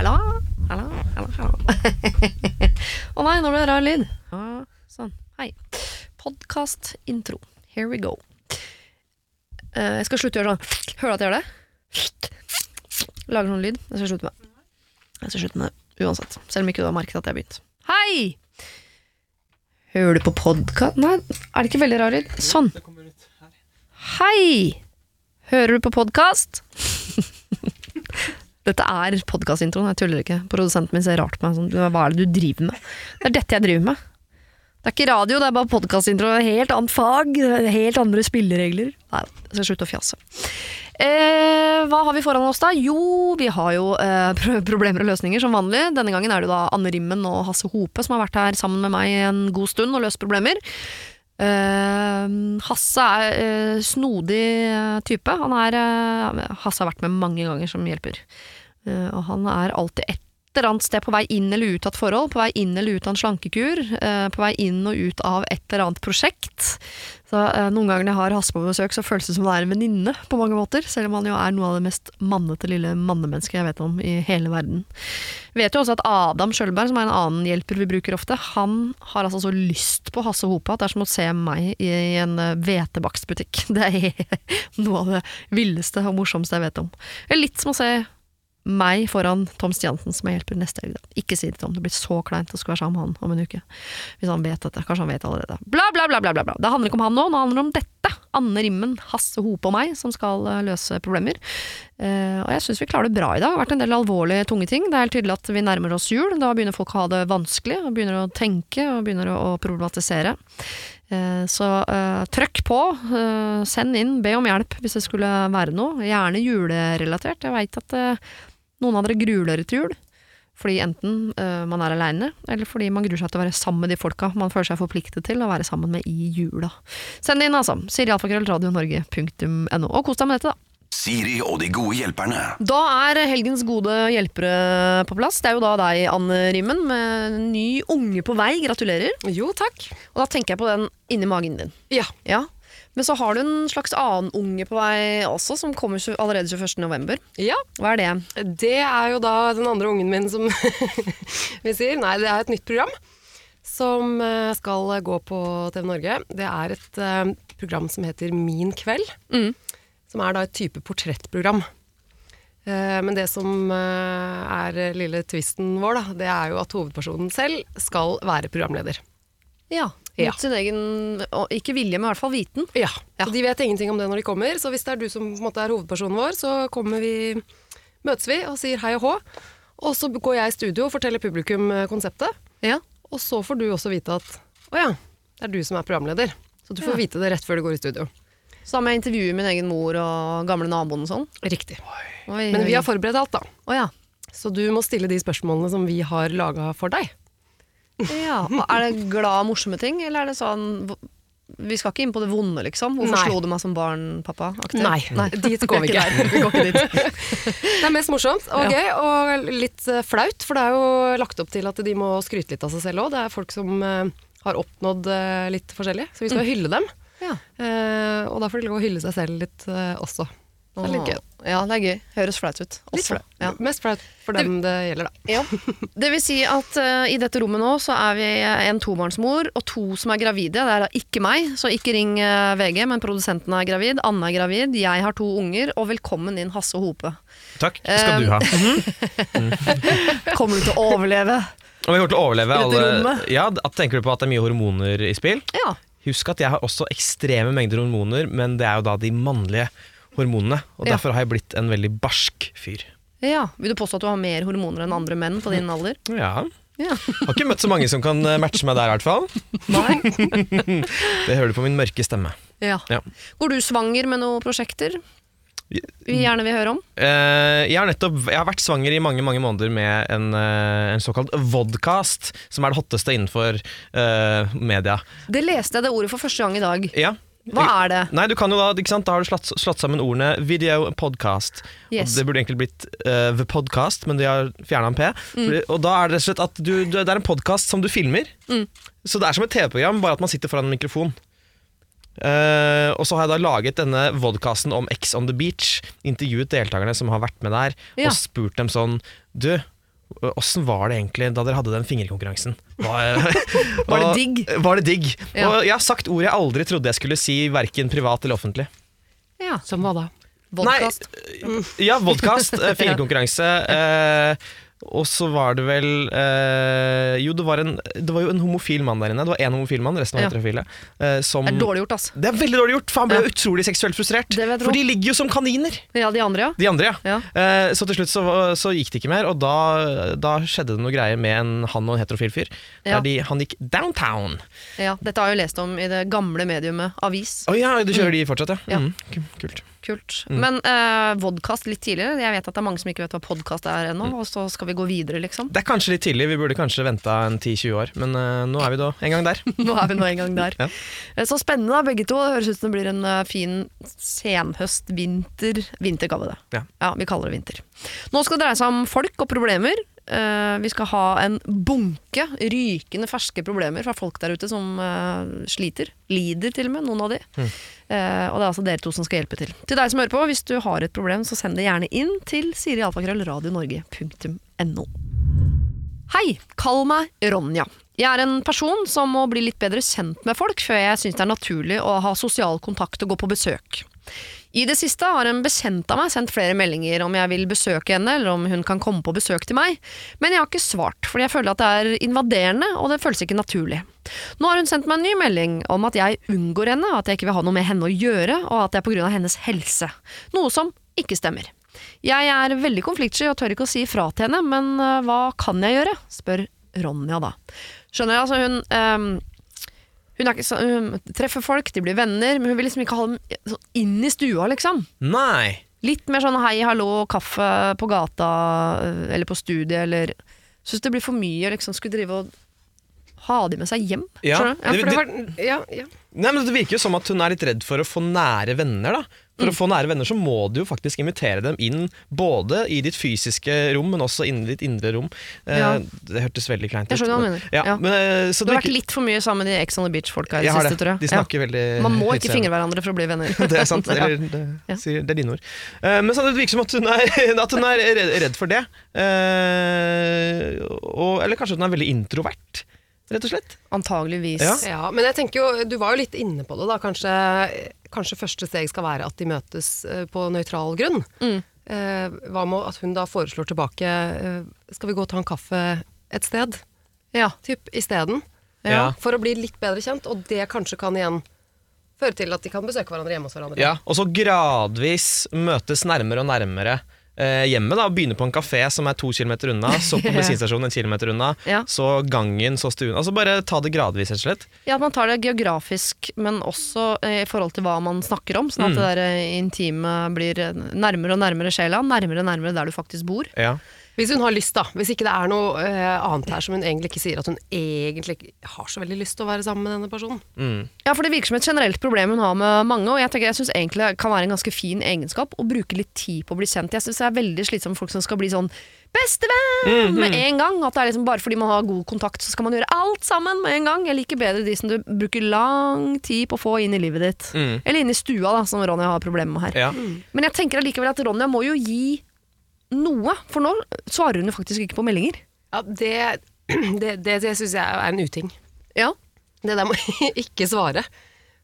Hallo, hallo, hallo, hallo. Å nei, nå ble det rar lyd. Ja, sånn. Hei. Podkast-intro. Here we go. Eh, jeg skal slutte å gjøre sånn. Hører du at jeg gjør det? Lager sånn lyd. Jeg skal slutte med Jeg skal slutte med det uansett. Selv om ikke du har merket at jeg har begynt. Hei! Hører du på podkast... Nei, er det ikke veldig rar lyd? Sånn. Hei! Hører du på podkast? Dette er podkastintroen, jeg tuller ikke. Produsenten min ser rart på meg sånn, hva er det du driver med? Det er dette jeg driver med. Det er ikke radio, det er bare podkastintro. Helt annet fag, helt andre spilleregler. Nei, jeg skal slutte å fjase. Eh, hva har vi foran oss da? Jo, vi har jo eh, problemer og løsninger som vanlig. Denne gangen er det da Anne Rimmen og Hasse Hope som har vært her sammen med meg en god stund og løst problemer. Eh, Hasse er eh, snodig type. Han er, eh, Hasse har vært med mange ganger som hjelper. Eh, og han er alltid et eller annet sted på vei inn eller ut av et forhold, på vei inn eller ut av en slankekur, eh, på vei inn og ut av et eller annet prosjekt. Så eh, Noen ganger når jeg har Hasse på besøk, så føles det som det er en venninne på mange måter, selv om han jo er noe av det mest mannete lille mannemennesket jeg vet om i hele verden. Vi vet jo også at Adam Sjølberg, som er en annen hjelper vi bruker ofte, han har altså så lyst på Hasse Hope at det er som å se meg i en hvetebakstbutikk. Det er noe av det villeste og morsomste jeg vet om. Litt som å se meg foran Tom Stiansen som jeg hjelper neste helg. Ikke si det til Tom, det blir så kleint å skulle være sammen med han om en uke. Hvis han vet dette. Kanskje han vet allerede. Bla, bla, bla, bla, bla. Det handler ikke om han nå, nå handler det om dette. Anne Rimmen, Hasse Hope og meg som skal eh, løse problemer. Uh, og jeg syns vi klarer det bra i dag. Det har vært en del alvorlige, tunge ting. Det er helt tydelig at vi nærmer oss jul. Da begynner folk å ha det vanskelig, og begynner å tenke og begynner å, problematisere. Eh, Så uh, trøkk på, uh, send inn, be om hjelp hvis det skulle være noe. Gjerne julerelatert. Jeg veit at eh, noen av dere gruer dere til jul. Fordi enten uh, man er aleine, eller fordi man gruer seg til å være sammen med de folka man føler seg forpliktet til å være sammen med i jula. Send inn, altså. Sirialfakrøllradionorge.no. Og kos deg med dette, da. Siri og de gode hjelperne. Da er helgens gode hjelpere på plass. Det er jo da deg, Anne Rimmen, med en ny unge på vei. Gratulerer. Jo, takk. Og da tenker jeg på den inni magen din. Ja. Ja. Men så har du en slags annen unge på vei også, som kommer allerede 21. november. ja. Hva er det? Det er jo da den andre ungen min som vi sier. Nei, det er et nytt program som eh, skal gå på TV Norge. Det er et eh, program som heter Min kveld. Mm. Som er da et type portrettprogram. Eh, Men det som er lille twisten vår, da, det er jo at hovedpersonen selv skal være programleder. Ja. Ja. Mot sin egen Ikke vilje, men i hvert fall viten. Ja, Ja. De vet ingenting om det når de kommer, så hvis det er du som måte er hovedpersonen vår, så kommer vi, møtes vi og sier hei og hå. Og så går jeg i studio og forteller publikum eh, konseptet. Ja. Og så får du også vite at å ja, det er du som er programleder. Så du får Ja. vite det rett før du går i studio. Så med intervjuer min egen mor og gamle naboen og sånn. Riktig. Oi, Men oi. vi har forberedt alt, da. Å ja. Så du må stille de spørsmålene som vi har laga for deg. Ja. Er det glad, morsomme ting, eller er det sånn Vi skal ikke inn på det vonde, liksom? Hvorfor Nei. slo du meg som barn, pappa? Aktig? Nei, dit går vi ikke. Vi går ikke dit. Det er mest morsomt og gøy, og litt eh, flaut, for det er jo lagt opp til at de må skryte litt av seg selv òg. Det er folk som eh, har oppnådd eh, litt forskjellig, så vi skal hylle dem. Ja. Og da får de lov å hylle seg selv litt også. Det er litt gøy. Ja, det er gøy. Høres flaut ut. Litt Også. flaut. Ja. Mest flaut for dem det gjelder, da. Ja. Det vil si at uh, i dette rommet nå så er vi en tobarnsmor og to som er gravide. Det er da ikke meg, så ikke ring uh, VG, men produsenten er gravid. Anne er gravid, jeg har to unger, og velkommen inn Hasse Hope. Takk, det skal uh, du ha. Kommer du til å overleve? Om vi kommer til å overleve alle rommet. ja, Tenker du på at det er mye hormoner i spill? Ja. Husk at jeg har også ekstreme mengder hormoner, men det er jo da de mannlige hormonene. Og Ja. derfor har jeg blitt en veldig barsk fyr. ja. Vil du påstå at du har mer hormoner enn andre menn på din alder? Ja. Ja. Har ikke møtt så mange som kan eh, matche meg der, i hvert fall. Nei. Det hører du på min mørke stemme. Ja. Ja. Går du svanger med noen prosjekter vi gjerne vil høre om? Eh, jeg, har nettopp, jeg har vært svanger i mange mange måneder med en, eh, en såkalt vodcast, som er det hotteste innenfor uh, media. Det leste jeg det ordet for første gang i dag. Ja. Hva er det? Nei, du kan jo da, ikke sant? da har du slått, slått sammen ordene video og podcast. Yes. Og det burde egentlig blitt uh, The Podcast, men de har fjerna en P. Mm. Og da er det rett og slett at du, du, det er en podkast som du filmer. Mm. Så det er som et TV-program, bare at man sitter foran en mikrofon. Uh, og så har jeg da laget denne vodkasten om X on the Beach. Intervjuet deltakerne som har vært med der, Ja. og spurt dem sånn Du, Åssen var det egentlig da dere hadde den fingerkonkurransen? Var, Var det digg? Var det digg? Ja. Og jeg har sagt ord jeg aldri trodde jeg skulle si, verken privat eller offentlig. Ja. Som hva da? Vodkast. Ja, vodkast, eh, fingerkonkurranse. Eh, og så var det vel eh, Jo, det var, en, det var jo en homofil mann der inne. Det var én homofil mann, resten var Ja. heterofile. Eh, som, Det er dårlig gjort, altså. Det er veldig dårlig gjort, for han ble Ja. utrolig seksuelt frustrert. For de ligger jo som kaniner, Ja, de andre, ja. de andre. ja. Eh, Så til slutt så, så gikk det ikke mer, og da, da skjedde det noe greier med en, han og en heterofil fyr. Der de, han gikk downtown. ja. Dette har jeg jo lest om i det gamle mediumet Avis. Å ja, du kjører de fortsatt, ja? Mm, ku- kult. Kult. Mm. Men eh, vodkast litt tidligere. Jeg vet at det er mange som ikke vet hva podkast er ennå, og så skal vi gå videre, liksom. Det er kanskje litt tidlig, vi burde kanskje venta en 10-20 år, men eh, nå er vi da en gang der. Nå er vi nå en gang der. Ja. Eh, Så spennende, da, begge to. Det høres ut som det blir en eh, fin senhøst-vinter. Vinter kaller vi det. Ja. vi kaller det vinter. Nå skal det dreie seg om folk og problemer. Eh, vi skal ha en bunke rykende ferske problemer fra folk der ute som uh, sliter. Lider til og med, noen av de. Eh, og det er altså dere to som skal hjelpe til. Til deg som hører på, hvis du har et problem, så send det gjerne inn til sirialfakrøllradionorge.no. Hei, kall meg Ronja. Jeg er en person som må bli litt bedre kjent med folk før jeg syns det er naturlig å ha sosial kontakt og gå på besøk. I det siste har en bekjent av meg sendt flere meldinger om jeg vil besøke henne, eller om hun kan komme på besøk til meg, men jeg har ikke svart, fordi jeg føler at det er invaderende, og det føles ikke naturlig. Nå har hun sendt meg en ny melding om at jeg unngår henne, at jeg ikke vil ha noe med henne å gjøre, og at det er på grunn av hennes helse. Noe som ikke stemmer. Jeg er veldig konfliktsky og tør ikke å si ifra til henne, men øh, hva kan jeg gjøre? spør Ronja da. Skjønner jeg, altså hun øhm, hun, så, hun treffer folk, de blir venner, men hun vil liksom ikke ha dem sånn inn i stua, liksom. Nei! Litt mer sånn hei, hallo, kaffe på gata, øh, eller på studiet, eller Syns det blir for mye å liksom skulle drive og ha de med seg hjem. Ja? Det- det var, ja, ja. Nei, men Det virker jo som at hun er litt redd for å få nære venner. da For å få nære venner så må du jo faktisk invitere dem inn både i ditt fysiske rom, men også inn i ditt indre rom. Eh, Ja. Det hørtes veldig kleint ut. Jeg skjønner hva du men- mener. Ja, Ja. men, eh, så Du har vært litt for mye sammen med de Ex on the Beach-folka i det siste, det. tror jeg. De Ja. snakker veldig Man må ikke fingre hverandre for å bli venner. Det er sant. Eller, det, sier, det er dine ord. Eh, men så det virker som at hun er, at hun er redd, for det. Eh, og, eller kanskje at hun er veldig introvert, rett og slett. Antageligvis. Ja. Ja, men jeg tenker jo, du var jo litt inne på det da. Kanskje, kanskje første steg skal være at de møtes eh, på nøytral grunn. Mm. Eh, hva med at hun da foreslår tilbake eh, Skal vi gå og ta en kaffe et sted? Ja. Typ isteden. Ja. For å bli litt bedre kjent, og det kanskje kan igjen føre til at de kan besøke hverandre hjemme hos hverandre. Ja, og så gradvis møtes nærmere og nærmere eh, hjemmet. da, Begynne på en kafé som er to kilometer unna, så på bensinstasjonen en kilometer unna, Ja. så gangen, så stuen. Altså Bare ta det gradvis, rett og slett. Ja, at man tar det geografisk, men også eh, i forhold til hva man snakker om. Sånn at Mm. det der eh, intime blir nærmere og nærmere sjela, nærmere og nærmere der du faktisk bor. Ja. Hvis hun har lyst, da. Hvis ikke det er noe eh, annet her som hun egentlig ikke sier at hun egentlig ikke har så veldig lyst til å være sammen med denne personen. Mm. Ja, for det virker som et generelt problem hun har med mange, og jeg tenker jeg syns egentlig det kan være en ganske fin egenskap å bruke litt tid på å bli kjent. Jeg syns det er veldig slitsomt med folk som skal bli sånn bestevenn med en gang. At det er liksom bare fordi man har god kontakt, så skal man gjøre alt sammen med en gang. Jeg liker bedre de som du bruker lang tid på å få inn i livet ditt. Mm. Eller inn i stua, da, som Ronja har problemer med her. Ja. Men jeg tenker allikevel at Ronja må jo gi noe, for nå svarer hun jo faktisk ikke på meldinger. Ja, det det, det, det syns jeg er en uting. Ja. Det der må ikke svare.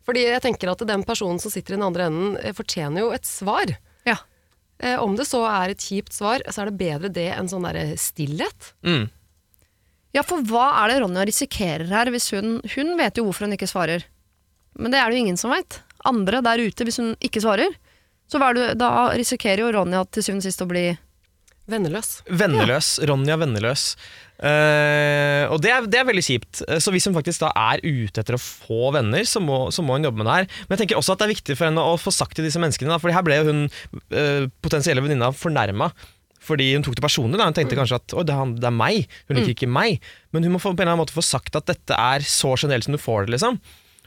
Fordi jeg tenker at den personen som sitter i den andre enden, eh, fortjener jo et svar. ja. Eh, om det så er et kjipt svar, så er det bedre det enn sånn derre stillhet. Mm. Ja, for hva er det Ronja risikerer her hvis hun Hun vet jo hvorfor hun ikke svarer. Men det er det jo ingen som veit. Andre der ute, hvis hun ikke svarer, så hva er det, da risikerer jo Ronja til syvende og sist å bli Venneløs. Venneløs. Ronja Venneløs. Uh, og det er, det er veldig kjipt. Eh, Så hvis hun faktisk da er ute etter å få venner, så må, så må hun jobbe med det her. Men jeg tenker også at det er viktig for henne å få sagt til disse menneskene, da, for her ble jo hun uh, potensielle venninna fornærma. Fordi hun tok det personlig. Da. Hun tenkte kanskje at det, er det er meg, hun liker ikke meg. Men hun må få, på en eller annen måte få sagt at dette er så generelt som du får det. liksom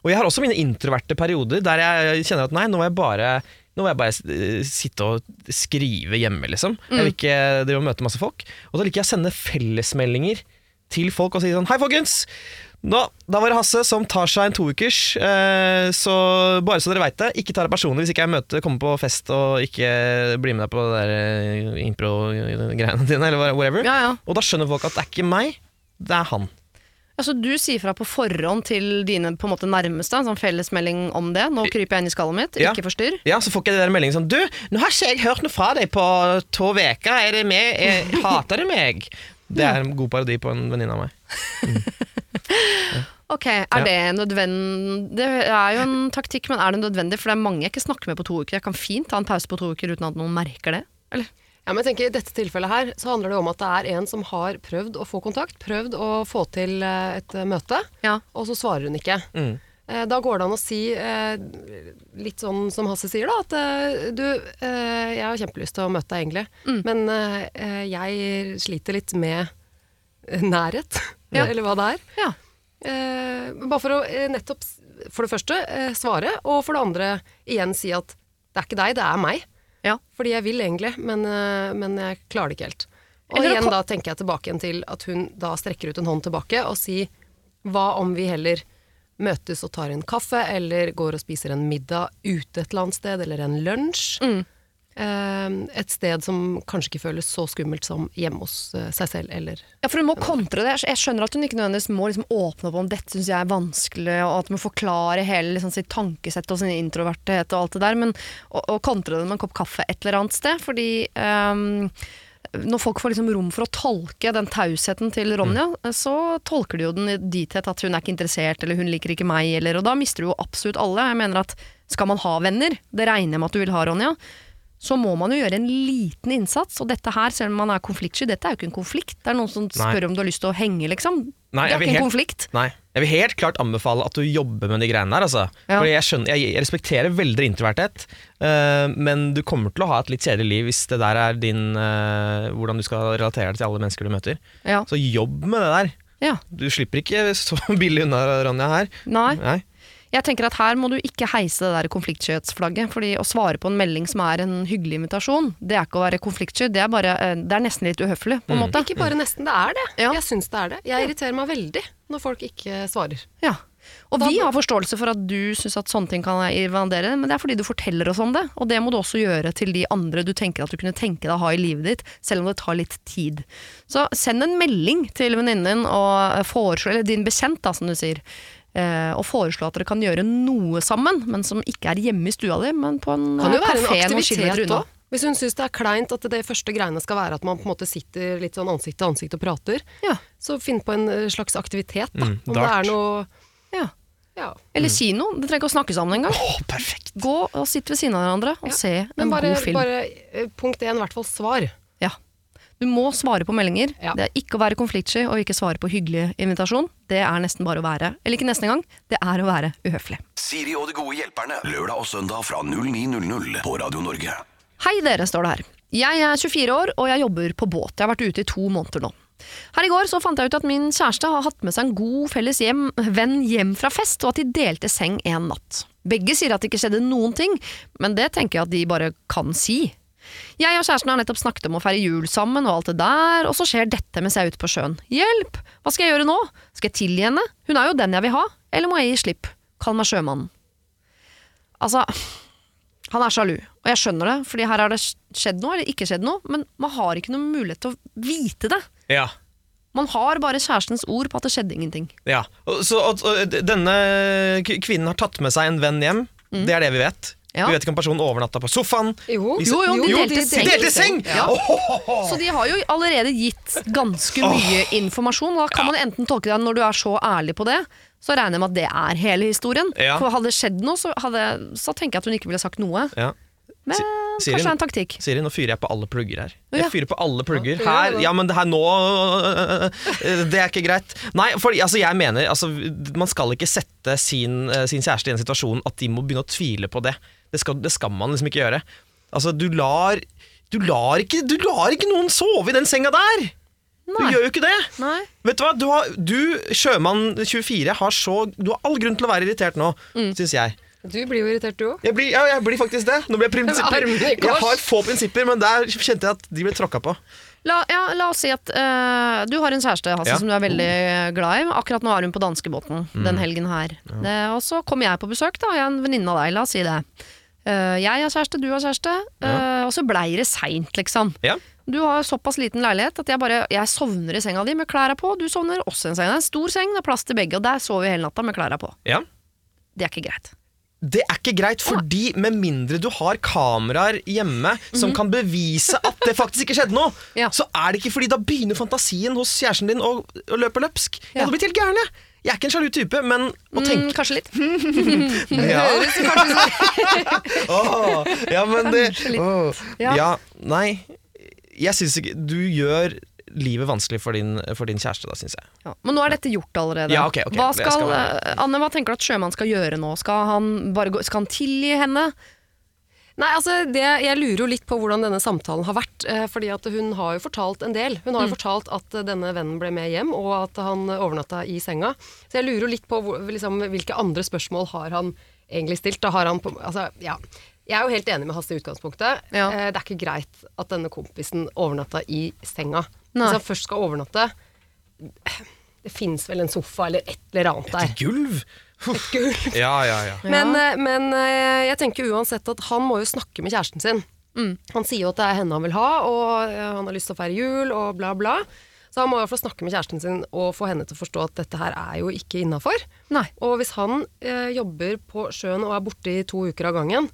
Og jeg har også mine introverte perioder der jeg kjenner at nei, nå er jeg bare nå må jeg bare eh, sitte og skrive hjemme, liksom. Jeg vil ikke drive og møte masse folk. Og da liker jeg å sende fellesmeldinger til folk og si sånn Hei, folkens! Nå, da var det Hasse som tar seg en toukers, eh, så bare så dere veit det, ikke ta det personlig hvis ikke jeg møter, kommer på fest og ikke blir med deg på det der eh, impro-greiene dine, eller whatever. Ja, ja. Og da skjønner folk at det er ikke meg, det er han. Altså, du sier fra på forhånd til dine på en måte nærmeste, en sånn fellesmelding om det. Nå kryper jeg inn i skallet mitt, Ja. ikke forstyrr. Ja, så får ikke jeg den meldingen sånn Du, nå har ikke jeg hørt noe fra deg på to uker. Er det meg? Jeg, hater du meg? Det er en god parodi på en venninne av meg. Ok, er Ja. det nødvendig? Det er jo en taktikk, men er det nødvendig? For det er mange jeg ikke snakker med på to uker. Jeg kan fint ta en pause på to uker uten at noen merker det. Eller? Ja, men jeg tenker I dette tilfellet her så handler det om at det er en som har prøvd å få kontakt, prøvd å få til eh, et eh, møte, Ja. og så svarer hun ikke. Mm. Eh, Da går det an å si, eh, litt sånn som Hasse sier, da, at du, eh, jeg har kjempelyst til å møte deg egentlig, Mm. men eh, jeg sliter litt med nærhet, Ja. eller hva det er. ja. Eh, bare for å nettopp for det første svare, og for det andre igjen si at det er ikke deg, det er meg. Ja. Fordi jeg vil egentlig, men, eh, men jeg klarer det ikke helt. Og Eller igjen da tenker jeg tilbake igjen til at hun da strekker ut en hånd tilbake og sier hva om vi heller møtes og tar en kaffe, eller går og spiser en middag ute et eller annet sted, eller en lunsj. Mm. Eh, et sted som kanskje ikke føles så skummelt som hjemme hos eh, seg selv, eller Ja, for hun må kontre det. Jeg skjønner at hun ikke nødvendigvis må liksom åpne opp om dette syns jeg er vanskelig, og at hun må forklare hele liksom sitt tankesett og sin introverthet og alt det der, men å, kontre det med en kopp kaffe et eller annet sted, fordi um, når folk får liksom rom for å tolke den tausheten til Ronja, så tolker de jo den dit hen at hun er ikke interessert, eller hun liker ikke meg, eller Og da mister du jo absolutt alle. Jeg mener at skal man ha venner, det regner jeg med at du vil ha, Ronja, så må man jo gjøre en liten innsats. Og dette her, selv om man er konfliktsky, dette er jo ikke en konflikt. Det er noen som spør om du har lyst til å henge, liksom. Nei, det er ikke en helt- konflikt. Nei. Jeg vil helt klart anbefale at du jobber med de greiene der. Altså. Ja. Fordi jeg, skjønner, jeg, jeg respekterer veldig introverthet, uh, men du kommer til å ha et litt kjedelig liv hvis det der er din uh, hvordan du skal relatere deg til alle mennesker du møter. Ja. Så jobb med det der. ja. Du slipper ikke så billig unna, Ronja, her. Nei. Nei. Jeg tenker at her må du ikke heise det der konfliktskyhetsflagget. fordi å svare på en melding som er en hyggelig invitasjon, det er ikke å være konfliktsky. Det er, bare, eh, det er nesten litt uhøflig, på en måte. Ikke bare nesten, det er det. Ja. Jeg syns det er det. Jeg irriterer meg veldig når folk ikke svarer. Ja. Og Da- vi har forståelse for at du syns at sånne ting kan invadere, men det er fordi du forteller oss om det. Og det må du også gjøre til de andre du tenker at du kunne tenke deg å ha i livet ditt, selv om det tar litt tid. Så send en melding til venninnen din og foreslå, eller din bekjent, da, som du sier. Eh, Og foreslå at dere kan gjøre noe sammen, men som ikke er hjemme i stua di, men på en Kan jo eh, være kafé en noen kilometer aktivitet unna. òg. Hvis hun syns det er kleint at det første greiene skal være at man på en måte sitter litt sånn ansikt til ansikt og prater, Ja. så finn på en eh, slags aktivitet, da. Mm, Om det er noe Ja. Ja. Eller kino. Det trenger ikke å snakke sammen engang. Oh, perfekt! Gå og sitt ved siden av hverandre og Ja. se en bare, god film. bare eh, punkt én, i hvert fall svar. Ja. Du må svare på meldinger. Ja. Det er ikke å være konfliktsky og ikke svare på hyggelig invitasjon. Det er nesten bare å være Eller ikke nesten engang, det er å være uhøflig. Siri og de gode hjelperne. Lørdag og søndag fra 09.00 på Radio Norge. Hei dere, står det her. Jeg er 24 år og jeg jobber på båt. Jeg har vært ute i to måneder nå. Her i går så fant jeg ut at min kjæreste har hatt med seg en god felles hjem, venn hjem fra fest, og at de delte seng en natt. Begge sier at det ikke skjedde noen ting, men det tenker jeg at de bare kan si. Jeg og kjæresten har nettopp snakket om å feire jul sammen og alt det der, og så skjer dette mens jeg er ute på sjøen. Hjelp! Hva skal jeg gjøre nå? Skal jeg tilgi henne? Hun er jo den jeg vil ha. Eller må jeg gi slipp? Kall meg sjømannen. Altså, han er sjalu, og jeg skjønner det, fordi her har det skjedd noe eller ikke skjedd noe, men man har ikke noen mulighet til å vite det. Ja. Man har bare kjærestens ord på at det skjedde ingenting. ja. Så, og, og, denne kvinnen har tatt med seg en venn hjem. Det er det vi vet. Ja. Vi vet ikke om personen overnatta på sofaen. Jo, Jo, jo, de delte de seng. Delte seng! Ja. Så de har jo allerede gitt ganske mye informasjon. Da kan man enten tolke det når du er så ærlig på det, så regner jeg med at det er hele historien. Ja. For hadde det skjedd noe, så, hadde, så tenker jeg at hun ikke ville sagt noe. Ja. Men Siri, kanskje det er en taktikk. Siri, nå fyrer jeg på alle plugger her. Jeg fyrer på alle plugger Ja, her. ja, ja. Ja, men det her nå øh, Det er ikke greit. Nei, for altså, jeg mener altså, Man skal ikke sette sin, øh, sin kjæreste i en situasjon at de må begynne å tvile på det. Det skal, det skal man liksom ikke gjøre. Altså, du lar Du lar ikke, du lar ikke noen sove i den senga der! Du gjør jo ikke det! Nei. Vet Du hva, du, har, du sjømann 24, har så Du har all grunn til å være irritert nå, Mm. syns jeg. Du blir jo irritert, du òg. Ja, jeg blir faktisk det. Nå blir jeg, jeg har få prinsipper, men der kjente jeg at de ble tråkka på. La, ja, la oss si at uh, du har en kjæreste Hasse, Ja. som du er veldig glad i. Akkurat nå er hun på danskebåten Mm. den helgen her. Det, og så kommer jeg på besøk, da. Jeg er en venninne av deg, la oss si det. Eh, jeg har kjæreste, du har kjæreste. Ja. og så blei det seint, liksom. Ja. Du har såpass liten leilighet at jeg bare Jeg sovner i senga di med klærne på. Du sovner også i en seng. Det er en stor seng, det er plass til begge, og der sover vi hele natta med klærne på. Ja. Det er ikke greit. Det er ikke greit, fordi med mindre du har kameraer hjemme som kan bevise at det faktisk ikke skjedde noe, Ja. så er det ikke fordi da begynner fantasien hos kjæresten din å, å løpe løpsk. Jeg hadde blitt helt gæren, jeg. Jeg er ikke en sjalu type, men å Mm, kanskje litt. ja. oh, ja, men det oh, Ja. Ja, nei. Jeg syns ikke Du gjør livet vanskelig for din, for din kjæreste, da, syns jeg. Ja. Men nå er dette gjort allerede. Ja, ok, ok. Hva skal, skal eh, Anne, hva tenker du at sjømannen skal gjøre nå? Skal han, bare gå, skal han tilgi henne? Nei, altså det, Jeg lurer jo litt på hvordan denne samtalen har vært. Eh, fordi at Hun har jo fortalt en del. Hun har jo fortalt at denne vennen ble med hjem, og at han overnatta i senga. Så jeg lurer jo litt på liksom, hvilke andre spørsmål har han egentlig stilt. Da har han på, altså, ja. Jeg er jo helt enig med Hasse i utgangspunktet. Ja. Eh, det er ikke greit at denne kompisen overnatta i senga. Nei. Hvis han først skal overnatte Det fins vel en sofa eller et eller annet der. Et gulv. Ja, ja, ja. Men, eh, men eh, jeg tenker uansett at han må jo snakke med kjæresten sin. Mm. Han sier jo at det er henne han vil ha, og eh, han har lyst til å feire jul, og bla, bla. Så han må i hvert fall snakke med kjæresten sin og få henne til å forstå at dette her er jo ikke innafor. Og hvis han eh, jobber på sjøen og er borte i to uker av gangen,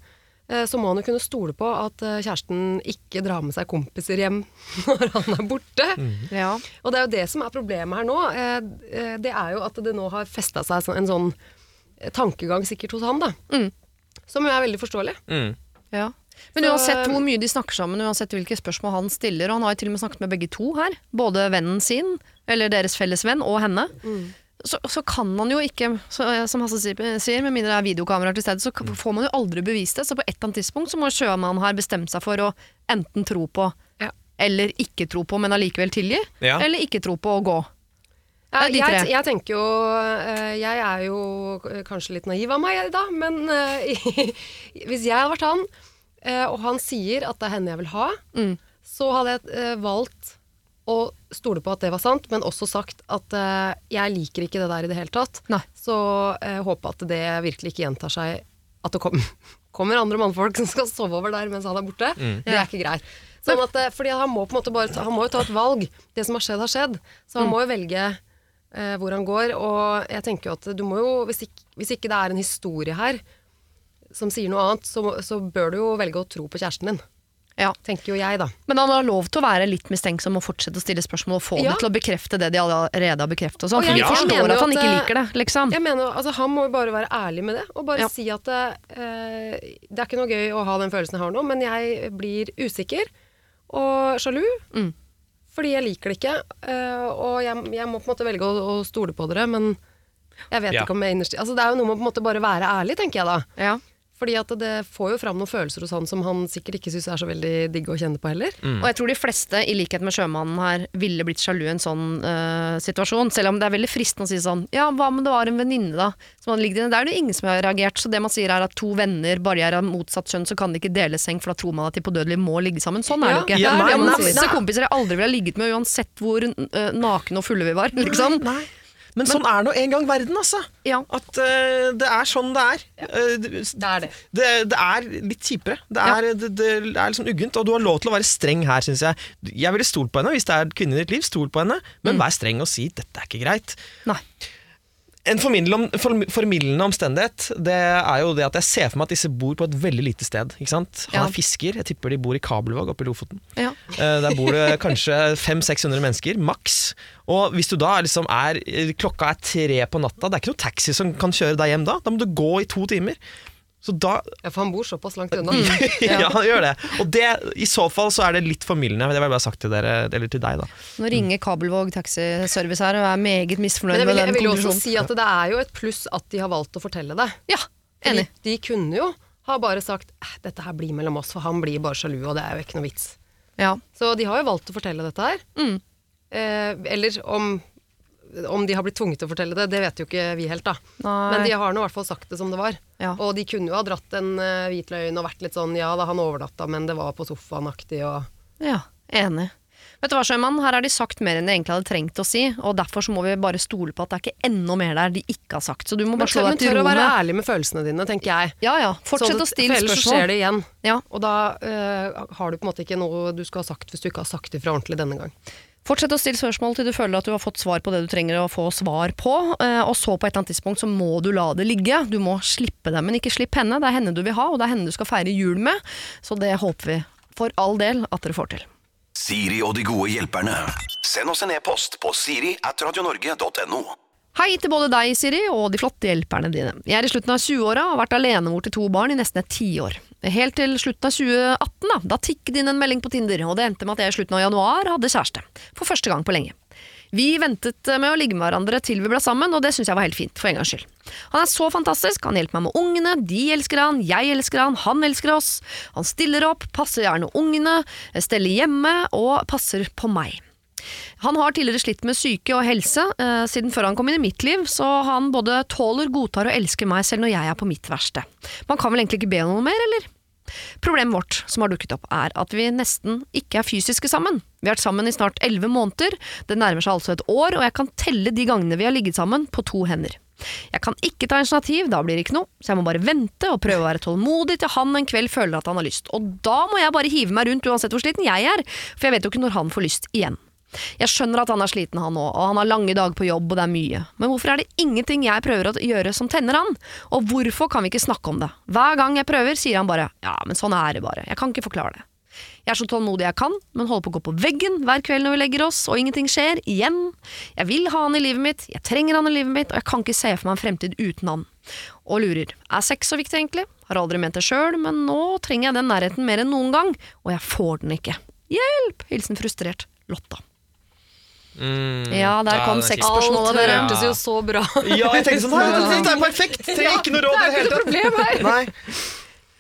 eh, så må han jo kunne stole på at eh, kjæresten ikke drar med seg kompiser hjem når han er borte. Ja. Og det er jo det som er problemet her nå. Det er jo at det nå har festa seg en sånn eh, tankegang sikkert hos han, da. Mm. Som jo er veldig forståelig. Mm. Ja. Men uansett hvor mye de snakker sammen, uansett hvilke spørsmål han stiller, og han har jo til og med snakket med begge to her, både vennen sin, eller deres felles venn, og henne, så, så kan han jo ikke, så, som Hasse sier, med mindre det er videokameraer til stede, så k- får man jo aldri bevist det. Så på et eller annet tidspunkt så må sjømannen her bestemme seg for å enten tro på, Ja. eller ikke tro på, men allikevel tilgi, Ja. eller ikke tro på å gå. Ja, de jeg, tre. jeg tenker jo eh, Jeg er jo kanskje litt naiv av meg da, men eh, hvis jeg hadde vært han, eh, og han sier at det er henne jeg vil ha, Mm. så hadde jeg valgt å stole på at det var sant, men også sagt at jeg liker ikke det der i det hele tatt. Nei. Så uh, håpe at det virkelig ikke gjentar seg at det kom, kommer andre mannfolk som skal sove over der mens han er borte. Det er ikke greit. Sånn at, fordi han må på en måte bare ta, han må jo ta et valg. Det som har skjedd, har skjedd. Så han må jo velge eh, hvor han går. Og jeg tenker jo at du må jo, hvis ikke, hvis ikke det er en historie her som sier noe annet, så, så bør du jo velge å tro på kjæresten din. Ja. Tenker jo jeg, da. Men han har lov til å være litt mistenksom og fortsette å stille spørsmål og få Ja. det til å bekrefte det de allerede har bekreftet. Og sånn, Og jeg- ja. jeg forstår mener at han ikke liker det, liksom. Jeg mener, altså, Han må jo bare være ærlig med det, og bare Ja. si at eh, det er ikke noe gøy å ha den følelsen jeg har nå, men jeg blir usikker og sjalu. Mm. Fordi jeg liker det ikke, eh, og jeg, jeg må på en måte velge å, å stole på dere, men jeg vet Ja. ikke om jeg innerst altså, Det er jo noe med å på en måte bare være ærlig, tenker jeg da. Ja. Fordi at det får jo fram noen følelser hos han som han sikkert ikke syns er så veldig digg å kjenne på heller. Og jeg tror de fleste, i likhet med sjømannen her, ville blitt sjalu i en sånn uh, situasjon. Selv om det er veldig fristende å si sånn Ja, hva om det var en venninne, da? Som hadde ligget inne. Det er jo ingen som har reagert. Så det man sier er at to venner, bare er av motsatt kjønn, så kan de ikke dele seng, for da tror man at de på dødelig må ligge sammen. Sånn er det jo ikke. Ja, har men masse altså- kompiser jeg aldri ville ha ligget med, uansett hvor uh, nakne og fulle vi var. Liksom. Nei. Men, sånn er nå en gang verden, altså. Ja. At uh, det er sånn det er. Eh, det, Det er det. det, det er litt kjipere. Det er, det, det er liksom uggent, og du har lov til å være streng her, syns jeg. Jeg ville stolt på henne hvis det er kvinnen i ditt liv. Stol på henne, men vær streng og si 'dette er ikke greit'. Nei. En formildende omstendighet Det er jo det at jeg ser for meg at disse bor på et veldig lite sted. Ikke sant? Han Ja. er fisker, jeg tipper de bor i Kabelvåg oppe i Lofoten. Ja. Eh, Der bor det kanskje 500-600 mennesker, maks. Og hvis du da liksom er Klokka er tre på natta, det er ikke noe taxi som kan kjøre deg hjem da. Da må du gå i to timer. Så da Ja, for han bor såpass langt unna. Ja, han gjør det. Og det, i så fall så er det litt formildende. Det jeg bare sagt til dere, eller til deg, da. Nå ringer Kabelvåg taxiservice her og er meget misfornøyd med den konklusjonen. jeg vil jo også si at det er jo et pluss at de har valgt å fortelle det. Ja, enig. De, de kunne jo ha bare sagt "Eh, dette her blir mellom oss, for han blir bare sjalu, og det er jo ikke noe vits. Ja. Så de har jo valgt å fortelle dette her. Mm. Eh, eller om, om de har blitt tvunget til å fortelle det, det vet jo ikke vi helt, da. Nei. Men de har nå i hvert fall sagt det som det var. Ja. Og de kunne jo ha dratt en uh, hvit løgn og vært litt sånn ja da han overnatta, men det var på sofaen-aktig og Ja, enig. Vet du hva, Sjømann, her har de sagt mer enn de egentlig hadde trengt å si, og derfor så må vi bare stole på at det er ikke enda mer der de ikke har sagt. Så du må bare slå deg til ro deg til tør å være ærlig med følelsene dine, tenker jeg. Ja ja, fortsett å stille for ellers så skjer det igjen. Ja. Og da uh, har du på en måte ikke noe du skal ha sagt hvis du ikke har sagt ifra ordentlig denne gang. Fortsett å stille spørsmål til du føler at du har fått svar på det du trenger å få svar på, eh, og så på et eller annet tidspunkt så må du la det ligge. Du må slippe det, men ikke slipp henne. Det er henne du vil ha, og det er henne du skal feire jul med. Så det håper vi for all del at dere får til. Siri og de gode hjelperne. Send oss en e-post på siri at radionorge.no. Hei til både deg, Siri, og de flotte hjelperne dine. Jeg er i slutten av 20-åra og har vært alenemor til to barn i nesten et tiår. Helt til slutten av 2018, da, da tikket inn en melding på Tinder, og det endte med at jeg i slutten av januar hadde kjæreste. For første gang på lenge. Vi ventet med å ligge med hverandre til vi ble sammen, og det syns jeg var helt fint, for en gangs skyld. Han er så fantastisk, han hjelper meg med ungene, de elsker han, jeg elsker han, han elsker oss. Han stiller opp, passer gjerne ungene, steller hjemme og passer på meg. Han har tidligere slitt med syke og helse eh, siden før han kom inn i mitt liv, så han både tåler, godtar og elsker meg selv når jeg er på mitt verste. Man kan vel egentlig ikke be om noe mer, eller? Problemet vårt som har dukket opp, er at vi nesten ikke er fysiske sammen. Vi har vært sammen i snart elleve måneder, det nærmer seg altså et år, og jeg kan telle de gangene vi har ligget sammen på to hender. Jeg kan ikke ta initiativ, da blir det ikke noe, så jeg må bare vente og prøve å være tålmodig til han en kveld føler at han har lyst. Og da må jeg bare hive meg rundt uansett hvor sliten jeg er, for jeg vet jo ikke når han får lyst igjen. Jeg skjønner at han er sliten han òg, og han har lange dager på jobb og det er mye. Men hvorfor er det ingenting jeg prøver å gjøre som tenner han? Og hvorfor kan vi ikke snakke om det? Hver gang jeg prøver, sier han bare ja, men sånn er det bare, jeg kan ikke forklare det. Jeg er så tålmodig jeg kan, men holder på å gå på veggen hver kveld når vi legger oss, og ingenting skjer, igjen. Jeg vil ha han i livet mitt, jeg trenger han i livet mitt, og jeg kan ikke se for meg en fremtid uten han. Og lurer, er sex så viktig egentlig? Har aldri ment det sjøl, men nå trenger jeg den nærheten mer enn noen gang, og jeg får den ikke. Hjelp! Hilsen frustrert Lotta. Mm, Ja, der kom det seks spørsmål det hørtes jo så bra Ja, jeg tenkte sånn, «Nei, dette er perfekt! Trenger ikke noe råd i det hele tatt. Nei.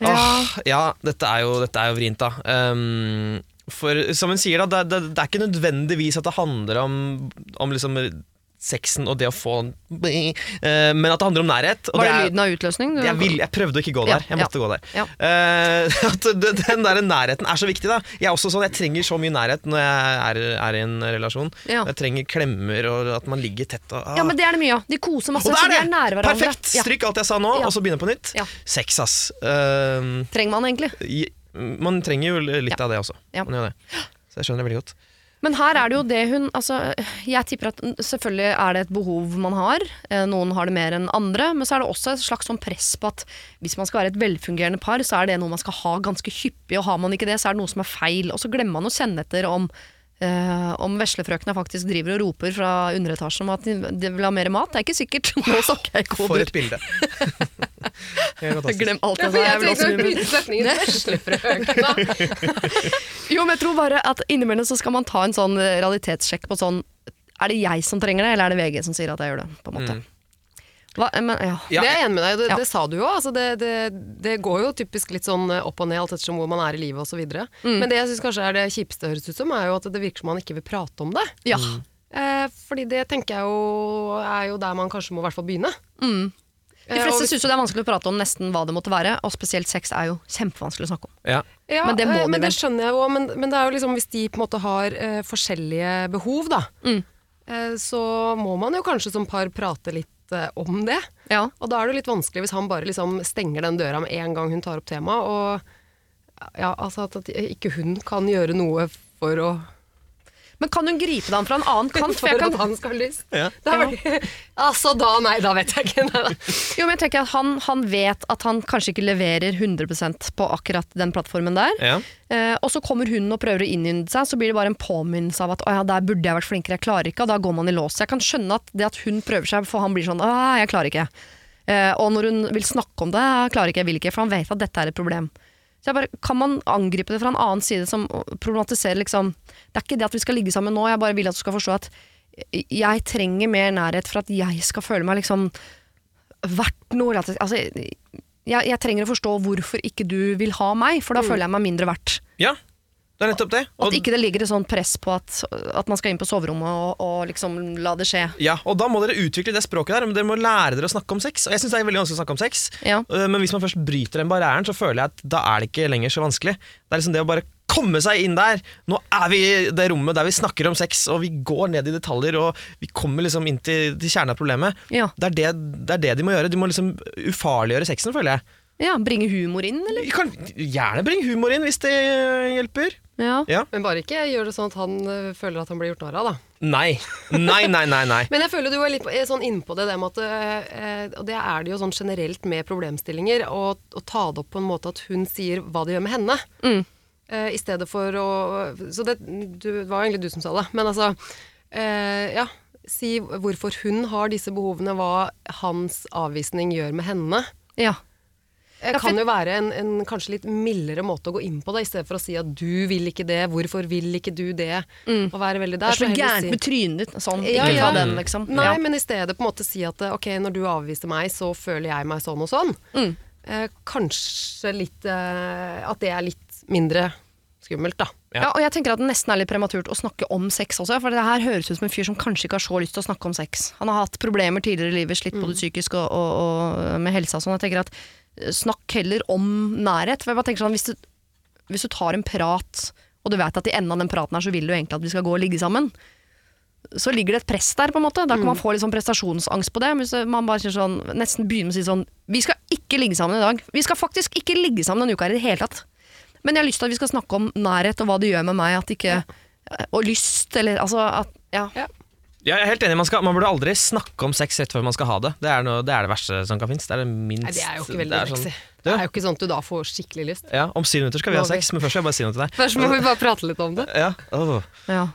Åh, ja, dette er jo, dette er jo vrient, da. Um, for som hun sier, da, det, det, det er ikke nødvendigvis at det handler om, om liksom sexen og det å få eh, Men at det handler om nærhet. Var det er- lyden av utløsning? jeg, vil, jeg prøvde å ikke gå Ja, der. Jeg måtte ja, gå der. ja. Uh, at den der nærheten er så viktig. da Jeg er også sånn, jeg trenger så mye nærhet når jeg er, er i en relasjon. Jeg trenger klemmer og at man ligger tett. Og, ah. Ja, men det er det mye av. De koser masse, og det er er de det! er nære hverandre. Perfekt! Stryk alt jeg sa nå, og så begynne på nytt. Sex, ass. Uh, Trenger man egentlig. man trenger jo litt av det også. Man gjør det. Så jeg skjønner det veldig godt. Men her er det jo det hun altså, Jeg tipper at selvfølgelig er det et behov man har. Eh, Noen har det mer enn andre. Men så er det også et slags sånn press på at hvis man skal være et velfungerende par, så er det noe man skal ha ganske hyppig. Og har man ikke det, så er det noe som er feil. Og så glemmer man å kjenne etter om Uh, om veslefrøkna faktisk driver og roper fra underetasjen om at de, vil ha mer mat. Det er ikke sikkert. Nå snakker jeg For et bilde. Det. Glem alt Ja, jeg for sa. Jeg tenkte å begynne setningen veslefrøkna. Jo, men jeg tror bare at innimellom så skal man ta en sånn eh, realitetssjekk på sånn Er det jeg som trenger det, eller er det VG som sier at jeg gjør det? På en måte. Hva, men, ja. Ja. Det er jeg enig med deg i, det, Ja. det sa du jo. Altså det, det, det går jo typisk litt sånn opp og ned alt ettersom hvor man er i livet osv. Mm. Men det jeg syns kanskje er det kjipeste høres ut som, er jo at det virker som man ikke vil prate om det. ja. Eh, fordi det tenker jeg jo er jo der man kanskje må i hvert fall begynne. Mm. De Eh, fleste hvis- syns det er vanskelig å prate om nesten hva det måtte være, og spesielt sex er jo kjempevanskelig å snakke om. Ja. Ja, Men det må eh, de men vel. det skjønner jeg jo, men, men det er jo liksom hvis de på en måte har uh, forskjellige behov, da, Mm. uh, så må man jo kanskje som par prate litt uh, om det. Ja. Og da er det jo litt vanskelig hvis han bare liksom stenger den døra med en gang hun tar opp temaet, og ja, altså at, at ikke hun kan gjøre noe for å Men kan hun gripe deg an fra en annen kant? For for jeg kan, at han skal ha lyst. Ja. Da det- altså da, nei, da vet jeg ikke. Jo, men jeg tenker at han, han vet at han kanskje ikke leverer 100% på akkurat den plattformen der. Ja. Eh, og så kommer hun og prøver å innynde seg, så blir det bare en påminnelse av at å ja, der burde jeg vært flinkere, jeg klarer ikke, og da går man i lås. Jeg kan skjønne at det at hun prøver seg, for han blir sånn å, jeg klarer ikke. Eh, og når hun vil snakke om det, jeg klarer ikke, jeg vil ikke, for han vet at dette er et problem. Så jeg bare, Kan man angripe det fra en annen side som problematiserer liksom Det er ikke det at vi skal ligge sammen nå, jeg bare vil at du skal forstå at jeg trenger mer nærhet for at jeg skal føle meg liksom verdt noe. Altså, jeg, jeg trenger å forstå hvorfor ikke du vil ha meg, for da føler jeg meg mindre verdt. ja. Det er nettopp det. At ikke det ligger et sånt press på at, at man skal inn på soverommet og, og liksom la det skje. ja, og da må dere utvikle det språket der. men Dere må lære dere å snakke om sex. Og jeg synes det er veldig vanskelig å snakke om sex. Ja. Øh, Men hvis man først bryter den barrieren, så føler jeg at da er det ikke lenger så vanskelig. Det er liksom det å bare komme seg inn der. Nå er vi i det rommet der vi snakker om sex, og vi går ned i detaljer, og vi kommer liksom inn til, til kjernen av problemet. Ja. Det, er det, det er det de må gjøre. De må liksom ufarliggjøre sexen, føler jeg. Ja, Bringe humor inn, eller? Vi kan gjerne bringe humor inn hvis det hjelper. Ja. Ja. Men bare ikke gjør det sånn at han øh, føler at han blir gjort narr av, da. Nei. Nei, nei, nei. nei. Men jeg føler du er litt er sånn innpå det, det med at eh, Og det er det jo sånn generelt med problemstillinger, å å ta det opp på en måte at hun sier hva det gjør med henne. Eh, I stedet for å Så det, du, det var egentlig du som sa det. Men altså eh, Ja. Si hvorfor hun har disse behovene, hva hans avvisning gjør med henne. ja. Det Ja, for- kan jo være en, en kanskje litt mildere måte å gå inn på det, i stedet for å si at du vil ikke det, hvorfor vil ikke du det? Og være veldig der. Det er så så gærent si- med trynet ditt. Sånn, Ja, ikke ja. ta den, liksom. Nei, ja. men i stedet på en måte si at ok, når du avviste meg, så føler jeg meg sånn og sånn. Mm. Eh, kanskje litt eh, At det er litt mindre skummelt, da. Ja. Ja, og jeg tenker at det nesten er litt prematurt å snakke om sex også, for det her høres ut som en fyr som kanskje ikke har så lyst til å snakke om sex. Han har hatt problemer tidligere i livet, slitt både psykisk og, og, og med helsa og sånn. Jeg tenker at snakk heller om nærhet. For jeg bare tenker sånn, hvis du, hvis du tar en prat, og du vet at i enden av den praten her så vil du egentlig at vi skal gå og ligge sammen, så ligger det et press der, på en måte. Da kan man få litt sånn prestasjonsangst på det. Hvis man bare sier sånn, nesten begynner med å si sånn Vi skal ikke ligge sammen i dag. Vi skal faktisk ikke ligge sammen denne uka her i det hele tatt. Men jeg har lyst til at vi skal snakke om nærhet og hva det gjør med meg. At ikke, Og lyst, eller altså at, ja. Ja. Ja, jeg er helt enig, man, skal, man burde aldri snakke om sex rett før man skal ha det. Det er, noe, det, er det verste som kan finnes. Det er det minst Nei, det er jo ikke veldig sånn- sexy. Det er jo ikke sånn at du da får skikkelig lyst. Ja, Om syv minutter skal vi ha sex, men først skal jeg bare si noe til deg. Først må vi bare prate litt om det. Ja, Oh. ja.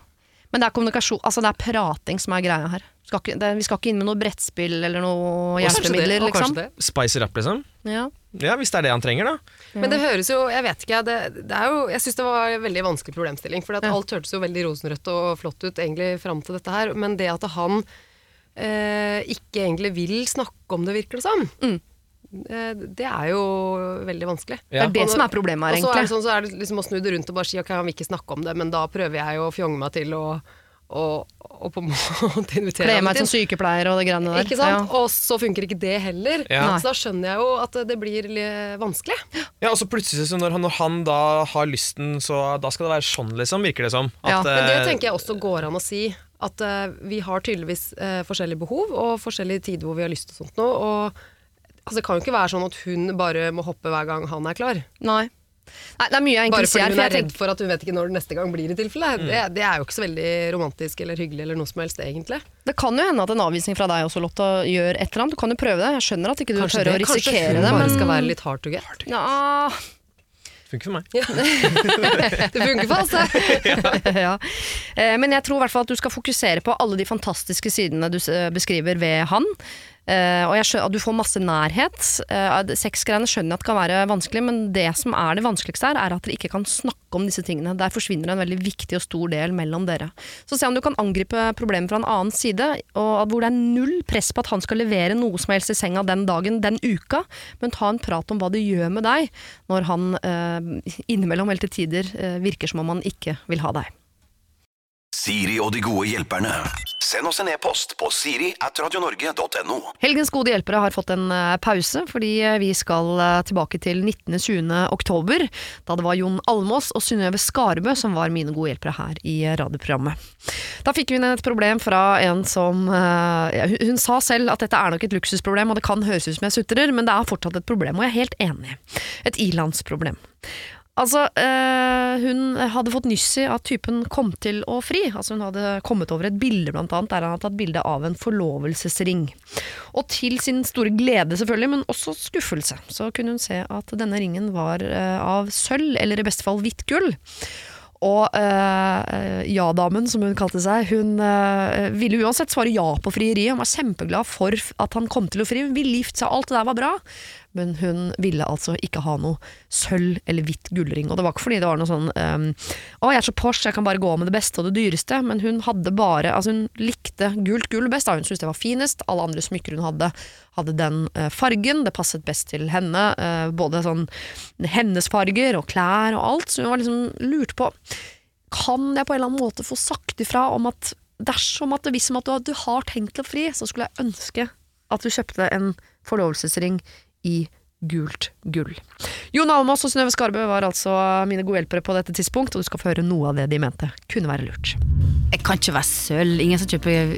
Men det er kommunikasjon, altså det er prating som er greia her. Skal ikke, det, vi skal ikke inn med noe brettspill eller noe hjelpemidler, liksom. Spicer up, liksom. Ja. Ja, Hvis det er det han trenger, da. Men det høres jo Jeg vet ikke, det, det er jo Jeg syns det var en veldig vanskelig problemstilling. For Ja. alt hørtes jo veldig rosenrødt og flott ut egentlig fram til dette her. Men det at han eh, ikke egentlig vil snakke om det, virker det som, Mm. eh, det er jo veldig vanskelig. Det er det som er problemet her, Og så er det sånn, så er det liksom å snu det rundt og bare si ok, han vil ikke snakke om det, men da prøver jeg å fjonge meg til å og, og på en måte invitere Kle meg til som sykepleier og det greiene der. ikke sant? Og så funker ikke det heller. Ja. Så da skjønner jeg jo at det blir vanskelig. Ja, og så plutselig, så når han, når han da har lysten, så da skal det være sånn, liksom, virker det som. Ja, Men det eh, tenker jeg også går an å si. At uh, vi har tydeligvis uh, forskjellige behov og forskjellige tider hvor vi har lyst til sånt noe. Og altså, det kan jo ikke være sånn at hun bare må hoppe hver gang han er klar. Nei. Nei, det er mye jeg Bare fordi hun er redd tenker, for at hun vet ikke når det neste gang blir i tilfelle. Mm. Det, det er jo ikke så veldig romantisk eller hyggelig eller noe som helst, egentlig. det kan jo hende at en avvisning fra deg også, Lotta, gjør et eller annet. Du kan jo prøve det. Jeg skjønner at ikke du Kanskje, tør å risikere det, kanskje risikere hun det, bare skal være litt hard to get. ja, Funker for meg. Det funker for oss, det. ja. Eh, Men jeg tror i hvert fall at du skal fokusere på alle de fantastiske sidene du beskriver ved han. Eh, og skjønner du får masse nærhet. Uh, Sexgreiene skjønner jeg at kan være vanskelig, men det som er det vanskeligste her, er at dere ikke kan snakke om disse tingene. Der forsvinner en veldig viktig og stor del mellom dere. Så se om du kan angripe problemet fra en annen side, og hvor det er null press på at han skal levere noe som helst i senga den dagen, den uka, men ta en prat om hva det gjør med deg når han eh, innimellom eller til tider virker som om han ikke vil ha deg. Siri og de gode hjelperne. Send oss en e-post på siri at radionorge.no. Helgens gode hjelpere har fått en eh, pause, fordi eh, vi skal eh, tilbake til 19.20. oktober, da det var Jon Almås og Synnøve Skarbø som var mine gode hjelpere her i radioprogrammet. Da fikk vi inn et problem fra en som ja, hun sa selv at dette er nok et luksusproblem, og det kan høres ut som jeg sutrer, men det er fortsatt et problem, og jeg er helt enig. Et ilandsproblem. Altså, øh, hun hadde fått nyss i at typen kom til å fri. Altså Hun hadde kommet over et bilde blant annet, der han hadde tatt bilde av en forlovelsesring. Og til sin store glede selvfølgelig, men også skuffelse, så kunne hun se at denne ringen var øh, av sølv, eller i beste fall hvitt gull. Og øh, ja-damen, som hun kalte seg, hun øh, ville uansett svare ja på frieriet. Hun var kjempeglad for at han kom til å fri. Hun ville gifte seg, alt det der var bra. Men hun ville altså ikke ha noe sølv eller hvitt gullring. Og det var ikke fordi det var noe sånn um, Å, jeg er så Porsche, jeg kan bare gå med det beste og det dyreste. Men hun hadde bare Altså, hun likte gult gull best. Da. Hun syntes det var finest. Alle andre smykker hun hadde, hadde den eh, fargen. Det passet best til henne. eh, både sånn hennes farger og klær og alt. Så hun var liksom lurt på Kan jeg på en eller annen måte få sagt ifra om at dersom at det hvis om at du, du har tenkt å fri, så skulle jeg ønske at du kjøpte en forlovelsesring i gult gull. Jon Almaas og Synnøve Skarbø var altså mine gode hjelpere på dette tidspunkt, og du skal få høre noe av det de mente kunne være lurt. Jeg kan ikke være sølv. Ingen som kjøper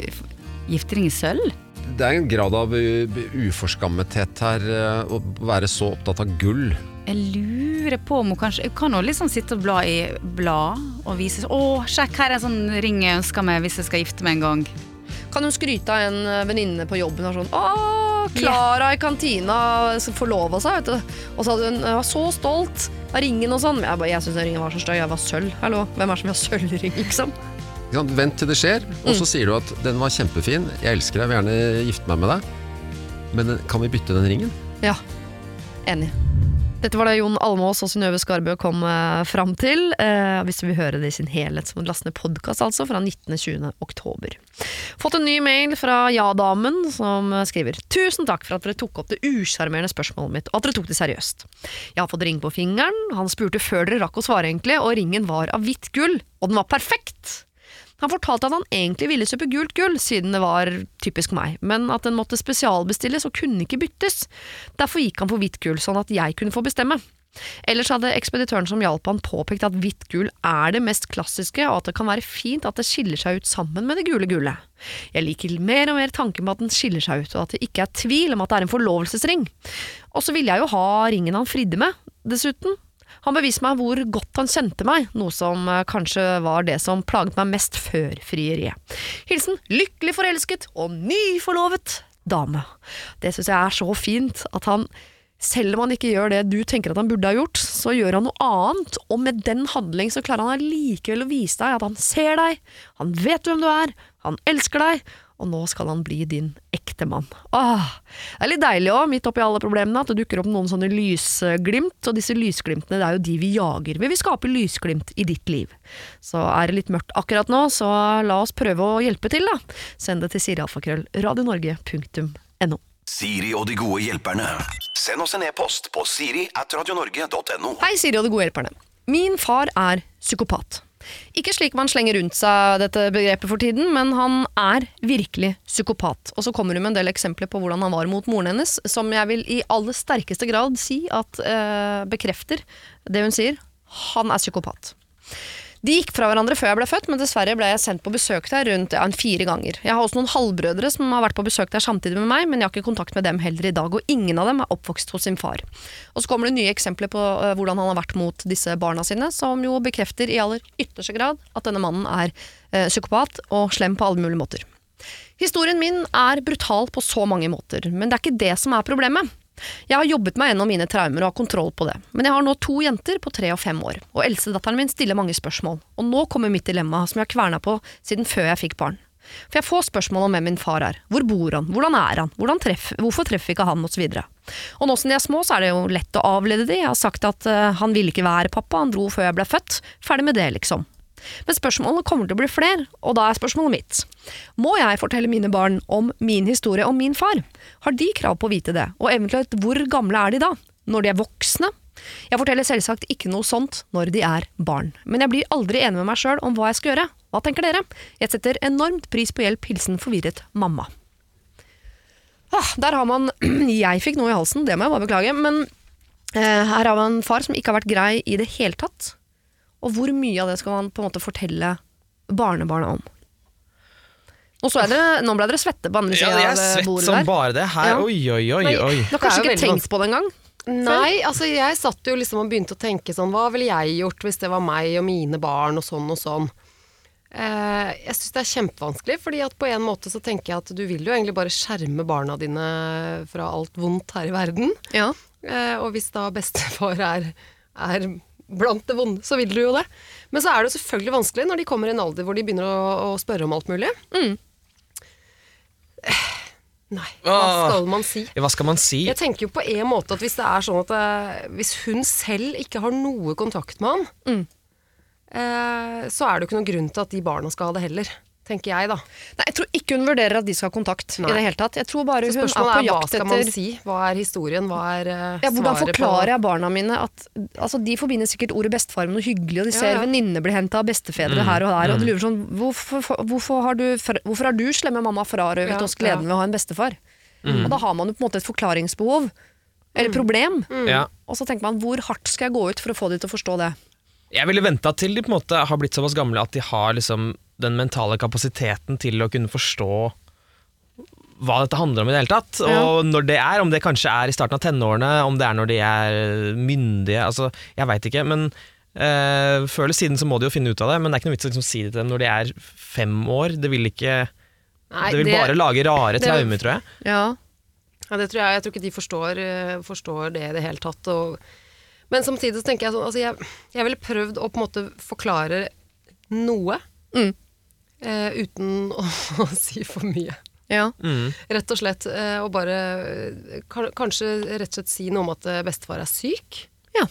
giftering i sølv? Det er en grad av uforskammethet her, eh, å være så opptatt av gull. Jeg lurer på om hun kanskje Hun kan jo liksom sitte og bla i blad og vise Å, sjekk, her er en sånn ring jeg ønsker meg hvis jeg skal gifte meg en gang. Kan hun skryte av en eh, venninne på jobben og sånn Å, Klara i kantina forlova seg, vet du. Og så hadde hun var så stolt av ringen og sånn. Men jeg, bare- jeg syns den ringen var så støy. Jeg var sølv. Hallo, hvem er det som vil ha sølvring, liksom? Vent til det skjer, og så sier du at 'den var kjempefin, jeg elsker deg, vil gjerne gifte meg med deg', men kan vi bytte den ringen? Ja, enig. Dette var det Jon Almås og Synnøve Skarbø kom eh, fram til. Eh, hvis du vil høre det i sin helhet, så må du laste ned podkast altså, fra 19.20. oktober. Fått en ny mail fra Ja-damen, som skriver Tusen takk for at dere tok opp det usjarmerende spørsmålet mitt, og at dere tok det seriøst. Jeg har fått ring på fingeren, han spurte før dere rakk å svare egentlig, og ringen var av hvitt gull, og den var perfekt! Han fortalte at han egentlig ville kjøpe gult gull, siden det var typisk meg, men at den måtte spesialbestilles og kunne ikke byttes. Derfor gikk han for hvitt gull, sånn at jeg kunne få bestemme. Ellers hadde ekspeditøren som hjalp han påpekt at hvitt gull er det mest klassiske, og at det kan være fint at det skiller seg ut sammen med det gule gullet. Jeg liker mer og mer tanken på at den skiller seg ut, og at det ikke er tvil om at det er en forlovelsesring. Og så ville jeg jo ha ringen han fridde med, dessuten. Han beviste meg hvor godt han kjente meg, noe som eh, kanskje var det som plaget meg mest før frieriet. Hilsen lykkelig forelsket og nyforlovet dame. Det syns jeg er så fint, at han selv om han ikke gjør det du tenker at han burde ha gjort, så gjør han noe annet, og med den handling så klarer han allikevel å vise deg at han ser deg, han vet hvem du er, han elsker deg, og nå skal han bli din ektemann. Åh, det er litt deilig òg, midt oppi alle problemene, at det dukker opp noen sånne lysglimt, og disse lysglimtene det er jo de vi jager. Vi vil skape lysglimt i ditt liv. Så er det litt mørkt akkurat nå, så la oss prøve å hjelpe til, da. Send det til sirialfakrøll radionorge.no. Siri og de gode hjelperne. Send oss en e-post på siri at radionorge.no. Hei, Siri og de gode hjelperne. Min far er psykopat. Ikke slik man slenger rundt seg dette begrepet for tiden, men han er virkelig psykopat. Og så kommer hun med en del eksempler på hvordan han var mot moren hennes, som jeg vil i aller sterkeste grad si at eh, bekrefter det hun sier. Han er psykopat. De gikk fra hverandre før jeg ble født, men dessverre ble jeg sendt på besøk der rundt ja, fire ganger. Jeg har også noen halvbrødre som har vært på besøk der samtidig med meg, men jeg har ikke kontakt med dem heller i dag, og ingen av dem er oppvokst hos sin far. Og så kommer det nye eksempler på hvordan han har vært mot disse barna sine, som jo bekrefter i aller ytterste grad at denne mannen er eh, psykopat og slem på alle mulige måter. Historien min er brutal på så mange måter, men det er ikke det som er problemet. Jeg har jobbet meg gjennom mine traumer og har kontroll på det, men jeg har nå to jenter på tre og fem år, og eldstedatteren min stiller mange spørsmål, og nå kommer mitt dilemma som jeg har kverna på siden før jeg fikk barn. For jeg får spørsmål om hvem min far er, hvor bor han, hvordan er han, hvordan treff, hvorfor treffer ikke han, osv. Og, nå som de er små, så er det jo lett å avlede de, jeg har sagt at uh, han ville ikke være pappa, han dro før jeg ble født, ferdig med det, liksom. Men spørsmålene kommer til å bli flere, og da er spørsmålet mitt. Må jeg fortelle mine barn om min historie om min far? Har de krav på å vite det, og eventuelt hvor gamle er de da? Når de er voksne? Jeg forteller selvsagt ikke noe sånt når de er barn, men jeg blir aldri enig med meg sjøl om hva jeg skal gjøre. Hva tenker dere? Jeg setter enormt pris på hjelp, hilsen forvirret mamma. Ah, der har man Jeg fikk noe i halsen, det må jeg bare beklage, men eh, her har man en far som ikke har vært grei i det hele tatt. Og hvor mye av det skal man på en måte fortelle barnebarna om? Nå, så dere, nå ble dere svette på andre Ja, sida jeg er svett som der. bare det. Her, Ja. oi, oi, oi, oi. Du har kanskje ikke tenkt på det engang? Nei, altså jeg satt jo liksom og begynte å tenke sånn Hva ville jeg gjort hvis det var meg og mine barn og sånn og sånn. Eh, jeg syns det er kjempevanskelig, fordi at på en måte så tenker jeg at du vil jo egentlig bare skjerme barna dine fra alt vondt her i verden. Ja. Eh, og hvis da bestefar er, er blant det vonde, så vil du jo det. Men så er det jo selvfølgelig vanskelig når de kommer i en alder hvor de begynner å, å spørre om alt mulig. Mm. Nei, hva skal man si? Hva skal man si? Jeg tenker jo på en måte at hvis det er sånn at eh, Hvis hun selv ikke har noe kontakt med han, Mm. eh, så er det jo ikke noen grunn til at de barna skal ha det heller. Tenker jeg, da. Nei, jeg tror ikke hun vurderer at de skal ha kontakt i det hele tatt. Jeg tror bare hun er på er, hva skal man si? Hva er historien? Hva er uh, ja, Hvordan forklarer forklarer jeg barna mine at altså, De forbinder sikkert ordet bestefar med noe hyggelig, og de Ja, ser ja. venninner bli henta av bestefedre her og der, og de lurer sånn Hvorfor, hvorfor, har, du, hvorfor har du, slemme mamma, frarøvet Ja, oss gleden ja. ved å ha en bestefar? Og da har man jo på en måte et forklaringsbehov, eller problem. Ja. Og så tenker man hvor hardt skal jeg gå ut for å få de til å forstå det? Jeg ville venta til de på en måte har blitt såpass gamle at de har liksom den mentale kapasiteten til å kunne forstå hva dette handler om i det hele tatt. Ja. Og når det er, om det kanskje er i starten av tenårene, om det er når de er myndige, altså jeg veit ikke. Men eh, før eller siden så må de jo finne ut av det, men det er ikke noe vits å liksom si det til dem når de er fem år. Det vil ikke Nei, Det vil bare lage rare det- traumer, tror jeg. Ja. Ja, det tror jeg. Jeg tror ikke de forstår, eh, forstår det i det hele tatt. Og, men samtidig så tenker jeg sånn altså jeg, jeg ville prøvd å på en måte forklare noe. Mm. Eh, uten å, å si for mye. ja. Mm. Rett og slett. eh, og bare eh, kanskje rett og slett si noe om at eh, bestefar er syk. Ja.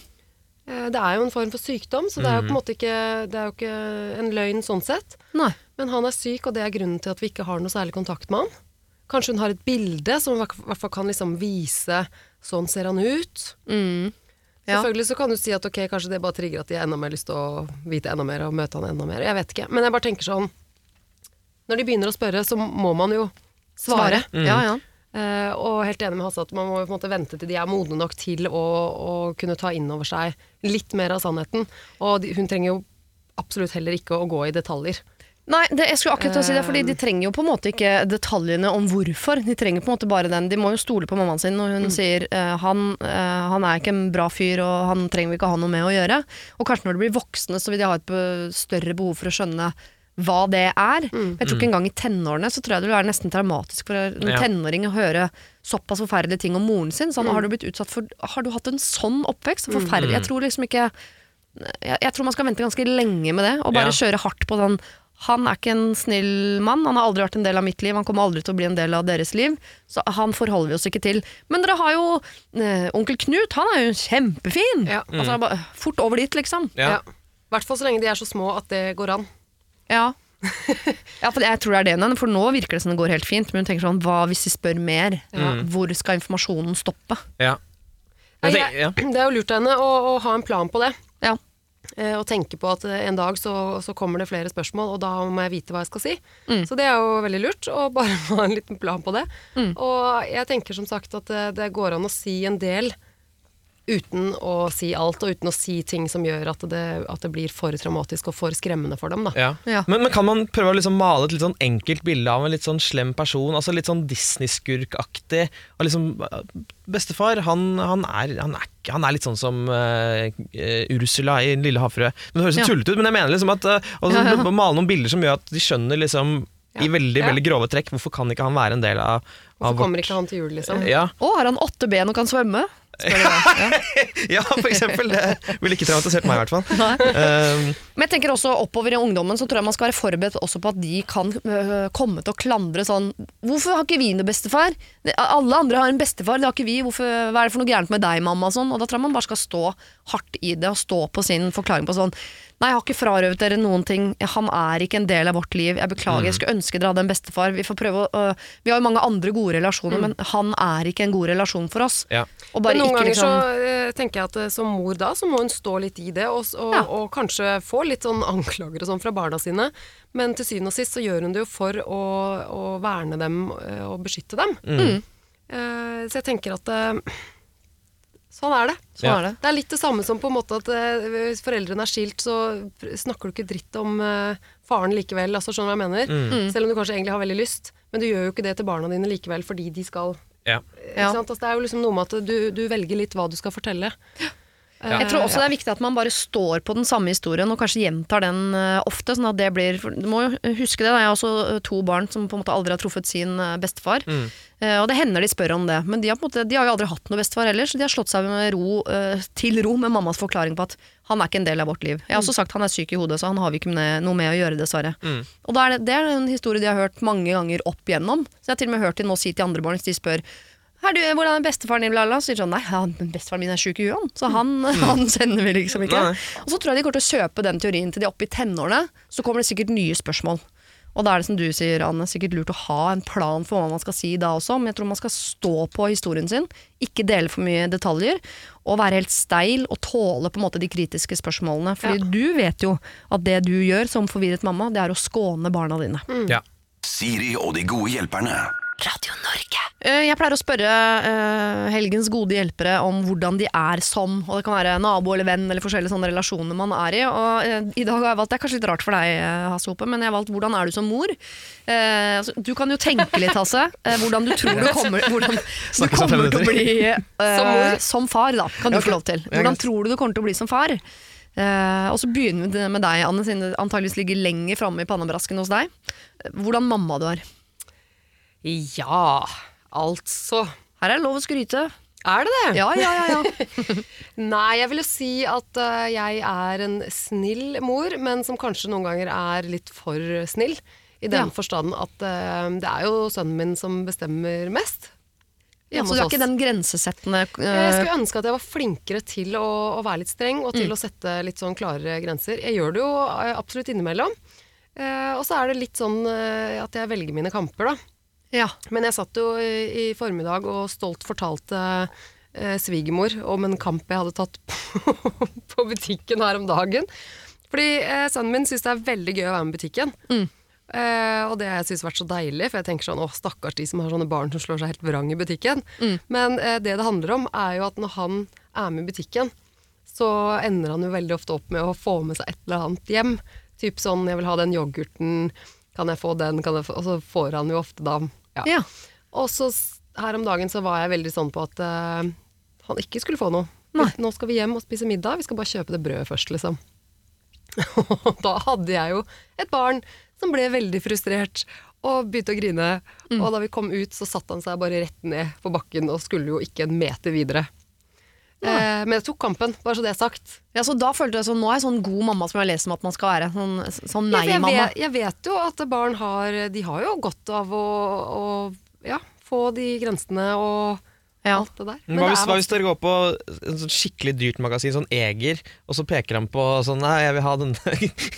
Eh, det er jo en form for sykdom, så det er jo på en måte ikke, det er jo ikke en løgn sånn sett. Nei. Men han er syk, og det er grunnen til at vi ikke har noe særlig kontakt med han. Kanskje hun har et bilde som i hvert hvert fall kan liksom vise sånn ser han ut. Mm. Ja. Selvfølgelig så kan du si at ok, kanskje det bare trigger at de har enda mer lyst til å vite enda mer og møte han enda mer. Jeg vet ikke. Men jeg bare tenker sånn Når de begynner å spørre, så må man jo svare. Ja, ja. Uh, og helt enig med Hasse at man må på en måte vente til de er modne nok til å, å kunne ta inn over seg litt mer av sannheten. Og de, hun trenger jo absolutt heller ikke å gå i detaljer. Nei, det, jeg skulle akkurat si det, fordi de trenger jo på en måte ikke detaljene om hvorfor. De trenger på en måte bare den. De må jo stole på mammaen sin når hun sier uh, han, uh, han er ikke en bra fyr og han trenger vi ikke ha noe med å gjøre. Og kanskje når de blir voksne så vil de ha et større behov for å skjønne hva det er. Men Jeg tror ikke engang i tenårene så tror jeg det vil være nesten traumatisk for en Ja. tenåring å høre såpass forferdelige ting om moren sin. Sånn, har, du blitt utsatt for, har du hatt en sånn oppvekst? Forferdelig. Jeg tror liksom ikke jeg, jeg tror man skal vente ganske lenge med det, og bare Ja. kjøre hardt på den. han er ikke en snill mann, han har aldri vært en del av mitt liv, han kommer aldri til å bli en del av deres liv, så han forholder vi oss ikke til. Men dere har jo eh, onkel Knut, han er jo kjempefin! Ja. Altså, bare, fort over dit, liksom. Ja. I hvert fall så lenge de er så små at det går an. Ja. ja, for jeg tror det er det, Nan, for nå virker det som det går helt fint, men hun tenker sånn, hva hvis de spør mer? Hvor skal informasjonen stoppe? Ja. Nei, Jeg jeg. Det er jo lurt av henne å, å ha en plan på det. Ja. Eh, og tenke på at eh, en dag så, så kommer det flere spørsmål, og da må jeg vite hva jeg skal si. Så det er jo veldig lurt, å bare ha en liten plan på det. Og jeg tenker som sagt at det, det går an å si en del uten å si alt, og uten å si ting som gjør at det, at det blir for traumatisk og for skremmende for dem. Da. Ja. Ja. Men, men kan man prøve å liksom male et litt sånn enkelt bilde av en litt sånn slem person? Altså Litt sånn Disney-skurkaktig? Liksom, eh, bestefar, han, han, er, han, er, han er litt sånn som eh, Ursula i Den lille havfrue. Men Det høres Ja. tullete ut, men jeg mener liksom at uh, å Ja, ja. male noen bilder som gjør at de skjønner liksom i veldig Ja. veldig grove trekk hvorfor kan ikke han være en del av, av Hvorfor kommer ikke han til jul, liksom? Ja, Å, har han åtte ben og kan svømme? Ja. ja, for eksempel. Det ville ikke traumatisert meg, i hvert fall. Um, Men jeg tenker også oppover i ungdommen så tror jeg man skal være forberedt også på at de kan øh, komme til å klandre sånn Hvorfor har ikke vi noe bestefar? Alle andre har en bestefar, det har ikke vi. Hvorfor, hva er det for noe gærent med deg, mamma? Sånn. og da tror jeg man bare skal stå hardt i det og stå på sin forklaring på sånn Nei, jeg har ikke frarøvet dere noen ting. Han er ikke en del av vårt liv. Jeg beklager, jeg skulle ønske dere hadde en bestefar. Vi får prøve å øh, Vi har jo mange andre gode relasjoner, men han er ikke en god relasjon for oss. ja. Og bare Men noen ikke ganger liksom så eh, tenker jeg at eh, som mor da, så må hun stå litt i det, og, og, Ja. og kanskje få litt sånn anklager og sånn fra barna sine. Men til syvende og sist så gjør hun det jo for å, å verne dem eh, og beskytte dem. Mm. Eh, så jeg tenker at sånn er det. Sånn Ja. er det. Det er litt det samme som på en måte at eh, hvis foreldrene er skilt, så snakker du ikke dritt om eh, faren likevel. Altså, skjønner du hva jeg mener? Selv om du kanskje egentlig har veldig lyst. Men du gjør jo ikke det til barna dine likevel fordi de skal ja. ikke sant? Altså, det er jo liksom noe med at du, du velger litt hva du skal fortelle. Jeg tror også det er viktig at man bare står på den samme historien og kanskje gjentar den eh, ofte. sånn at det blir, Du må jo huske det, da. jeg har også eh, to barn som på en måte aldri har truffet sin eh, bestefar. Mm. og det hender de spør om det, men de har, måte, de har jo aldri hatt noe bestefar heller, så de har slått seg med ro, til ro med mammas forklaring på at han er ikke en del av vårt liv. Jeg har også sagt han er syk i hodet, så han har vi ikke med, noe med å gjøre, dessverre. Og da er det, det er en historie de har hørt mange ganger opp igjennom. Så jeg har til og med hørt de nå si til andre barn, hvis de spør du, hvordan er bestefaren din? Lala? Så sier de sånn, nei, han, bestefaren min er syk i huet. Så han, han sender vi liksom ikke. Nei. Og så tror jeg de kommer til å kjøpe den teorien til de er oppe i tenårene. Så kommer det sikkert nye spørsmål. Og da er det som du sier, Anne, sikkert lurt å ha en plan for hva man skal si da også. Men jeg tror man skal stå på historien sin, ikke dele for mye detaljer. Og være helt steil og tåle på en måte de kritiske spørsmålene. Fordi du vet jo at det du gjør som forvirret mamma, det er å skåne barna dine. Ja. Siri og de gode hjelperne. Eh, Jeg pleier å spørre eh, helgens gode hjelpere om hvordan de er som, og det kan være nabo eller venn eller forskjellige sånne relasjoner man er i. Og eh, i dag har jeg valgt, Det er kanskje litt rart for deg, Hasse Hope, men jeg har valgt 'Hvordan er du som mor'? Eh, altså, du kan jo tenke litt, Hasse, hvordan du tror du kommer, hvordan du kommer til å bli uh, Som far. da, kan du få lov til. Hvordan tror du du kommer til å bli som far? Uh, og så begynner vi med deg, Anne, siden det antageligvis ligger lenger framme i pannebrasken hos deg. Hvordan mamma du er. Ja, altså Her er det lov å skryte. Er det det? Ja, ja, ja. ja. Nei, jeg vil jo si at uh, jeg er en snill mor, men som kanskje noen ganger er litt for snill. I den Ja. forstand at uh, det er jo sønnen min som bestemmer mest. Ja, så du er ikke den grensesettende Jeg eh, skulle ønske at jeg var flinkere til å, å være litt streng, og til Mm. å sette litt sånn klarere grenser. Jeg gjør det jo absolutt innimellom. Og så er det litt sånn at jeg velger mine kamper, da. Ja. Men jeg satt jo i, formiddag og stolt fortalte eh, svigermor om en kamp jeg hadde tatt på, på butikken her om dagen. Fordi eh, sønnen min syns det er veldig gøy å være med i butikken. Eh, og det har jeg syntes vært så deilig, for jeg tenker sånn, å stakkars de som har sånne barn som slår seg helt vrang i butikken. Men eh, det det handler om, er jo at når han er med i butikken, så ender han jo veldig ofte opp med å få med seg et eller annet hjem. Typ sånn 'jeg vil ha den yoghurten', kan jeg få den? Kan jeg få? Og så får han jo ofte da ja. ja. Og så her om dagen så var jeg veldig sånn på at uh, han ikke skulle få noe. Nå skal vi hjem og spise middag, vi skal bare kjøpe det brødet først, liksom. Og da hadde jeg jo et barn som ble veldig frustrert og begynte å grine. Og da vi kom ut, så satte han seg bare rett ned på bakken og skulle jo ikke en meter videre. Eh, men jeg tok kampen, bare så det er sagt. ja, så da følte jeg sånn, nå er jeg sånn god mamma som jeg har lest om at man skal være. Sånn, sånn Ja, nei-mamma. Jeg, jeg vet jo at barn har De har jo godt av å, å ja, få de grensene og Ja. alt det der. Men hva, hvis, hva hvis dere går på en sånn skikkelig dyrt magasin, sånn Eger, og så peker han på sånn Nei, jeg vil ha den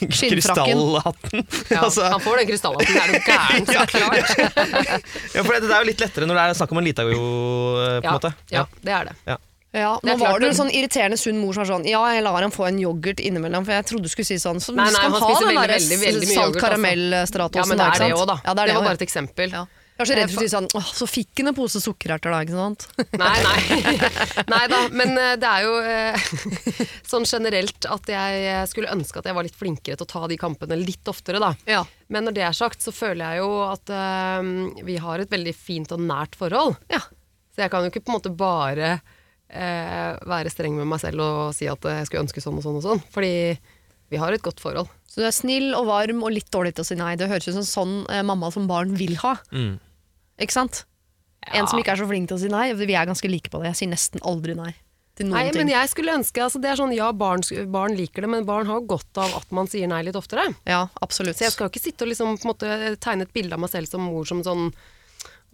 krystallhatten. Ja, altså, han får den krystallhatten, er du gæren? ja, ja, for det, det er jo litt lettere når det er snakk om en Litago, jo, på en Ja, måte. ja, det er det. Ja, nå var du en sånn irriterende sunn mor som var sånn Ja, jeg lar ham få en yoghurt innimellom, for jeg trodde du skulle si sånn. Så Nei, nei, skal han ha den veldig, der veldig, veldig mye salt yoghurt, altså. Ja, men det er det òg, da. Ja, det, det var bare et eksempel. ja. Så redd for å si sånn Åh, så fikk han en pose sukkererter da, ikke sant? Nei, nei. nei da, men eh, det er jo eh, sånn generelt at jeg skulle ønske at jeg var litt flinkere til å ta de kampene litt oftere, da. Ja. Men når det er sagt, så føler jeg jo at uh, vi har et veldig fint og nært forhold. Ja. Så jeg kan jo ikke på en måte bare eh, være streng med meg selv og si at jeg skulle ønske sånn og sånn og sånn. Fordi vi har et godt forhold. Så du er snill og varm og litt dårlig til å si nei. Det høres ut som sånn eh, mamma som barn vil ha. Mm. Ikke sant? En som ikke er så flink til å si nei. Vi er ganske like på det. Jeg sier nesten aldri nei til noen Nei, ting. men jeg skulle ønske altså det er sånn, Ja, barn, barn liker det, men barn har godt av at man sier nei litt oftere. Ja, absolutt. Så jeg skal jo ikke sitte og liksom, på en måte, tegne et bilde av meg selv som mor som sånn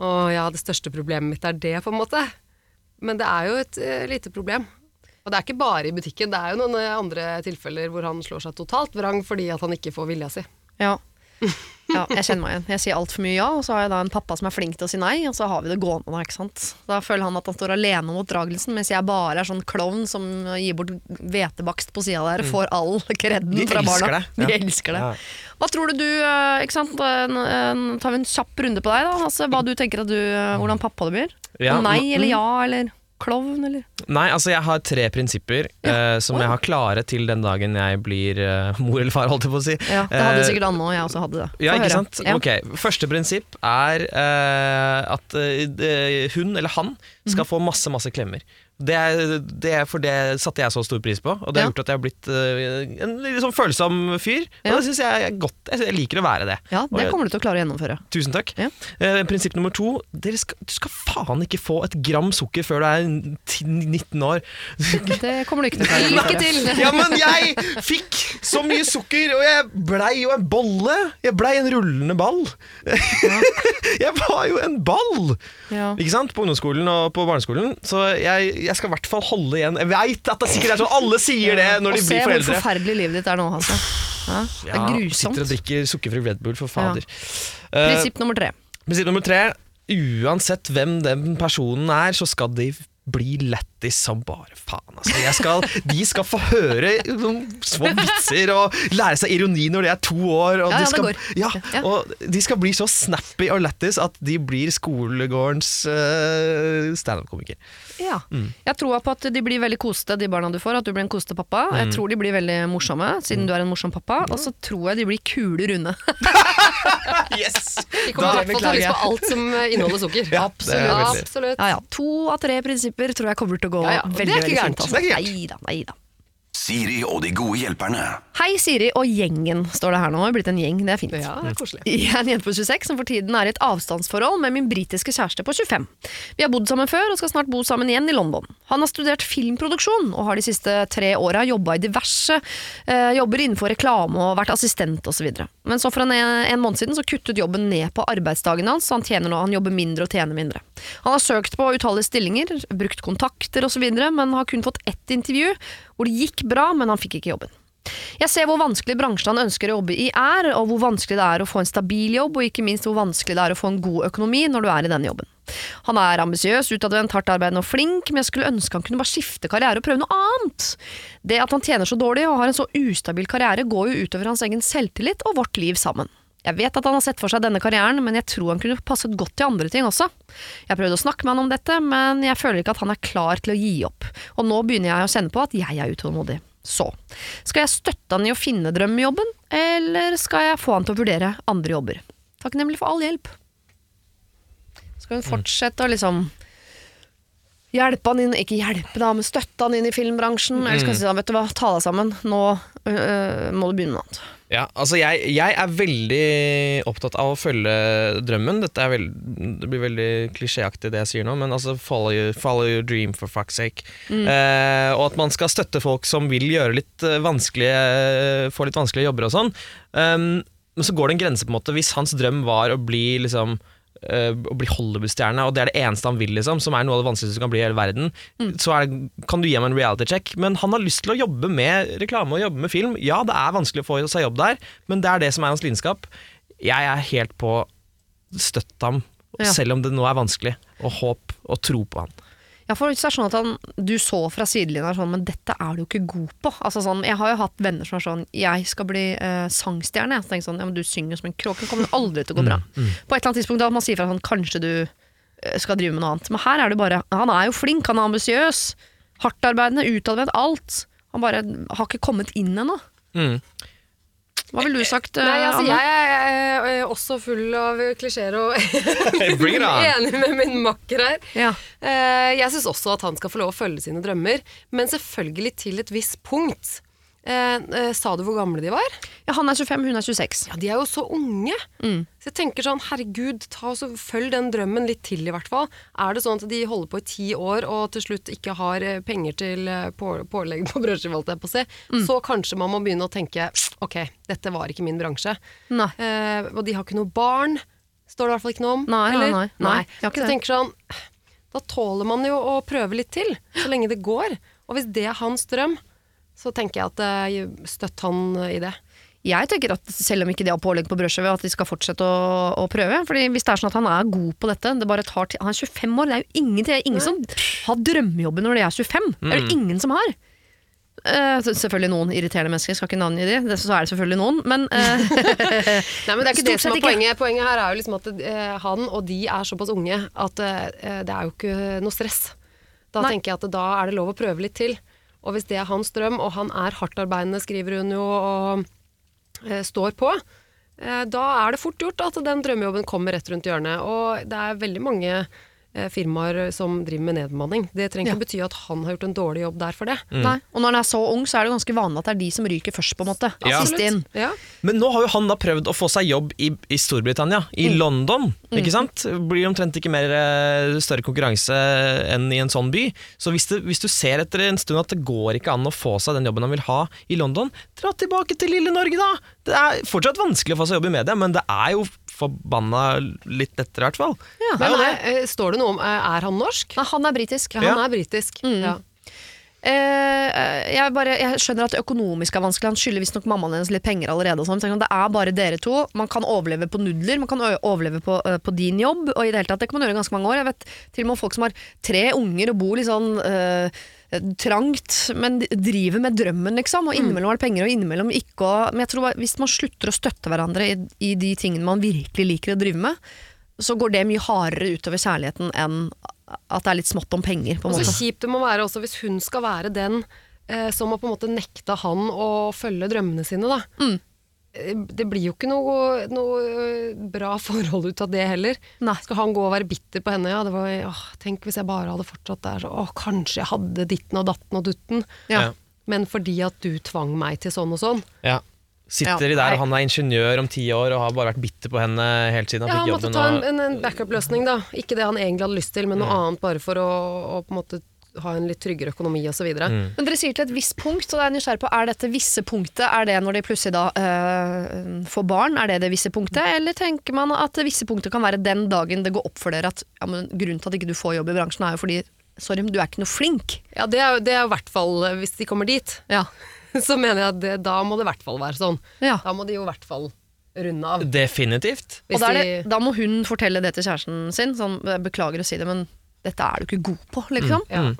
Å ja, det største problemet mitt er det, på en måte. Men det er jo et uh, lite problem. Og det er ikke bare i butikken, det er jo noen eh, andre tilfeller hvor han slår seg totalt vrang fordi at han ikke får vilja si. Ja. ja, jeg kjenner meg igjen. Jeg sier altfor mye ja, og så har jeg da en pappa som er flink til å si nei, og så har vi det gående da, ikke sant. Da føler han at han står alene mot dragelsen, mens jeg bare er sånn klovn som gir bort hvetebakst på sida der, og får all kredden De fra elsker barna. det, De elsker det. Ja. Hva tror du du, eh, ikke sant, tar vi en kjapp runde på deg da, altså, hva du tenker at du, hvordan pappa du blir? Ja, nei mm. eller ja, eller klovn, eller? Nei, altså jeg har tre prinsipper eh, som jeg har klare til den dagen jeg blir uh, mor eller far, holdt jeg på å si. Ja, det hadde uh, sikkert Anne og jeg også hadde det. Få Ja, ikke høre. sant? Ja. Ok, Første prinsipp er at hun eller han skal få masse masse klemmer. Det, det, for det satte jeg så stor pris på, og det har Ja. gjort at jeg har blitt uh, en litt sånn følsom fyr. Ja. Og det syns jeg er godt. Jeg, jeg liker å være det. Ja, det jeg- kommer du til å klare å gjennomføre. Tusen takk. Ja. Uh, prinsipp nummer to skal, du skal faen ikke få et gram sukker før du er 19 år. Det kommer du ikke til å klare. Lykke til! Ja, men jeg fikk så mye sukker, og jeg blei jo en bolle. Jeg blei en rullende ball. jeg var jo en ball! Ja. Ikke sant? På ungdomsskolen og på barneskolen. Så jeg, jeg skal i hvert fall holde igjen. Jeg veit at det sikkert er sånn alle sier det når de og se blir hvor foreldre. forferdelig livet ditt er nå, Hasse. Ja, det er grusomt. Sitter og drikker sukkerfri Red Bull, for fader. Ja. Prinsipp nummer tre. Prinsipp nummer tre. Uansett hvem den personen er, så skal de bli lættis som bare faen. Altså. Jeg skal, de skal få høre noen små vitser og lære seg ironi når de er to år. Og, Ja, ja, de, det skal, går. ja, Ja. og de skal bli så snappy og lættis at de blir skolegårdens uh, standup-komiker. Ja. Jeg tror på at de blir veldig koste, de barna du får. At du blir en koste pappa. Jeg tror de blir veldig morsomme, siden du er en morsom pappa. Og så tror jeg de blir kule runde. Yes! De kommer i hvert fall til å lyst på alt som eh, inneholder sukker. Ja, er. Absolutt. Ja, ja. To av tre prinsipper tror jeg kommer til å gå Ja, ja. Det veldig, veldig fint. fint. Det er ikke gærent. Neida, neida. Siri og de gode hjelperne. Hei Siri og gjengen, står det her nå. Det er blitt en gjeng, det er fint. Ja, det er koselig. Jeg er en jente på 26 som for tiden er i et avstandsforhold med min britiske kjæreste på 25. Vi har bodd sammen før og skal snart bo sammen igjen i London. Han har studert filmproduksjon og har de siste tre åra jobba i diverse eh, jobber innenfor reklame og vært assistent osv. Men så for en, en måned siden så kuttet jobben ned på arbeidsdagen hans, så han tjener nå, han jobber mindre og tjener mindre. Han har søkt på utallige stillinger, brukt kontakter osv., men har kun fått ett intervju hvor det gikk bra, men han fikk ikke jobben. Jeg ser hvor vanskelig bransjen han ønsker å jobbe i er, og hvor vanskelig det er å få en stabil jobb, og ikke minst hvor vanskelig det er å få en god økonomi når du er i denne jobben. Han er ambisiøs, utadvendt, hardt arbeidende og flink, men jeg skulle ønske han kunne bare skifte karriere og prøve noe annet. Det at han tjener så dårlig og har en så ustabil karriere, går jo utover hans egen selvtillit og vårt liv sammen. Jeg vet at han har sett for seg denne karrieren, men jeg tror han kunne passet godt til andre ting også. Jeg prøvde å snakke med han om dette, men jeg føler ikke at han er klar til å gi opp. Og nå begynner jeg å kjenne på at jeg er utålmodig. Så, skal jeg støtte han i å finne drømmejobben, eller skal jeg få han til å vurdere andre jobber? Takknemlig for all hjelp. Skal hun fortsette å liksom hjelpe han inn, ikke hjelpe da, men støtte han inn i filmbransjen, eller skal jeg si da, vet du hva, ta deg sammen, nå øh, må du begynne med noe annet. Ja, altså jeg, jeg er veldig opptatt av å følge drømmen. Dette veld, det blir veldig klisjéaktig det jeg sier nå, men altså follow your, follow your dream for fuck's sake. Eh, og at man skal støtte folk som vil gjøre litt eh, vanskelige få litt vanskelige jobber og sånn. Um, men så går det en grense, på en måte. Hvis hans drøm var å bli liksom eh, å bli Hollywood-stjerne, og det er det eneste han vil, liksom, som er noe av det vanskeligste som kan bli i hele verden, så er det, kan du gi ham en reality check. Men han har lyst til å jobbe med reklame og jobbe med film. Ja, det er vanskelig å få seg jobb der, men det er det som er hans lidenskap. Jeg er helt på støtt ham, Ja. selv om det nå er vanskelig, og håp og tro på han. Ja, for hvis det er sånn at han, du så fra sidelinja sånn, men dette er du jo ikke god på. Altså sånn, jeg har jo hatt venner som er sånn, jeg skal bli eh, sangstjerne. Jeg tenker sånn, ja, men du synger som en kråke, det kommer aldri til å gå bra. På et eller annet tidspunkt da man sier fra sånn, kanskje du eh, skal drive med noe annet. Men her er det bare, han er jo flink, han er ambisiøs, hardtarbeidende, utadvendt, alt. Han bare har ikke kommet inn ennå. Mm. Hva ville du sagt, eh, Nei, altså, Anne? jeg er eh, også full av klisjeer og enig med min makker her. Ja. Eh, Jeg syns også at han skal få lov å følge sine drømmer, men selvfølgelig til et visst punkt. Eh, eh, sa du hvor gamle de var? ja, han er 25, hun er 26. Ja, De er jo så unge. Så jeg tenker sånn, herregud, ta så følg den drømmen litt til i hvert fall. Er det sånn at de holder på i ti år og til slutt ikke har eh, penger til eh, på, pålegg på brødskive, på si, så kanskje man må begynne å tenke ok, dette var ikke min bransje. Nei. Eh, og de har ikke noe barn, står det i hvert fall ikke noe om. Nei, nei, eller? nei, nei, har ikke Så jeg tenker sånn, da tåler man jo å prøve litt til, så lenge det går. Og hvis det er hans drøm, så tenker jeg at eh, støtt han i det. Jeg tenker at selv om ikke de har pålegg på brødskive, at de skal fortsette å, å prøve. Fordi hvis det er sånn at han er god på dette, det bare tar tid Han er 25 år, det er jo ingen, Det er ingen som har drømmejobben når de er 25. Det er det ingen som har. Uh, selvfølgelig noen irriterende mennesker, skal ikke navngi de, det, så er det selvfølgelig noen, men uh, Nei, men det er ikke det som er poenget. Poenget her er jo liksom at uh, han og de er såpass unge at det er jo ikke noe stress. Da Nei. tenker jeg at da er det lov å prøve litt til. Og hvis det er hans drøm, og han er hardtarbeidende, skriver hun jo, og eh, står på, eh, da er det fort gjort at den drømmejobben kommer rett rundt hjørnet. Og det er veldig mange firmaer som driver med nedbemanning. Det trenger ikke bety at han har gjort en dårlig jobb der for det. Nei. Og når han er så ung, så er det ganske vanlig at det er de som ryker først, på en måte. Ja. Sist inn. Ja. Men nå har jo han da prøvd å få seg jobb i, i Storbritannia, i London. ikke sant? Blir omtrent ikke mer eh, større konkurranse enn i en sånn by. Så hvis, det, hvis du ser etter en stund at det går ikke an å få seg den jobben han vil ha i London, dra tilbake til lille Norge, da! Det er fortsatt vanskelig å få seg jobb i media, men det er jo forbanna litt lettere, i hvert fall. Ja. Men er, eh, står det noe om eh, Er han norsk? Nei, han er britisk. Ja, han er britisk. Ja. Eh, jeg, bare, jeg skjønner at det økonomisk er vanskelig. Han skylder visstnok mammaen hennes litt penger allerede. Og sånn. Det er bare dere to. Man kan overleve på nudler, man kan overleve på, uh, på din jobb. Og i det hele tatt, det kan man gjøre i ganske mange år. Jeg vet til og med om folk som har tre unger og bor litt sånn øh, trangt, men driver med drømmen, liksom. Og innimellom er det penger, og innimellom ikke. Og, men jeg tror bare, hvis man slutter å støtte hverandre i, i de tingene man virkelig liker å drive med, så går det mye hardere utover kjærligheten enn at det er litt smått om penger. på en Og så kjipt det må være også hvis hun skal være den eh, som har på en måte nekta han å følge drømmene sine, da. Mm. Eh, Det blir jo ikke noe, noe eh, bra forhold ut av det heller. Nei. Skal han gå og være bitter på henne? Ja, det var, åh, tenk hvis jeg bare hadde fortsatt der. Så, åh, kanskje jeg hadde ditten og datten og dutten. Ja. Ja. Men fordi at du tvang meg til sånn og sånn. Ja. Sitter Ja, de der, og han er ingeniør om ti år og har bare vært bitter på henne helt siden han Ja, fikk han måtte jobben. ta en, en, en backup-løsning, da. Ikke det han egentlig hadde lyst til, men noe annet bare for å, å på en måte ha en litt tryggere økonomi osv. Mm. Men dere sier til et visst punkt, og det er jeg nysgjerrig på, er dette visse punktet er det når de plutselig da øh, får barn? Er det det visse punktet? Eller tenker man at det visse punktet kan være den dagen det går opp for dere at ja, men grunnen til at ikke du får jobb i bransjen er jo fordi Sorry, men du er ikke noe flink. Ja, det er det er i hvert fall eh, Hvis de kommer dit, Ja. så mener jeg at det, da må det i hvert fall være sånn. ja. Da må de jo i hvert fall runde av. Definitivt. Og da, er det, da må hun fortelle det til kjæresten sin. Sånn, beklager å si det, men dette er du ikke god på, liksom. ja. Mm.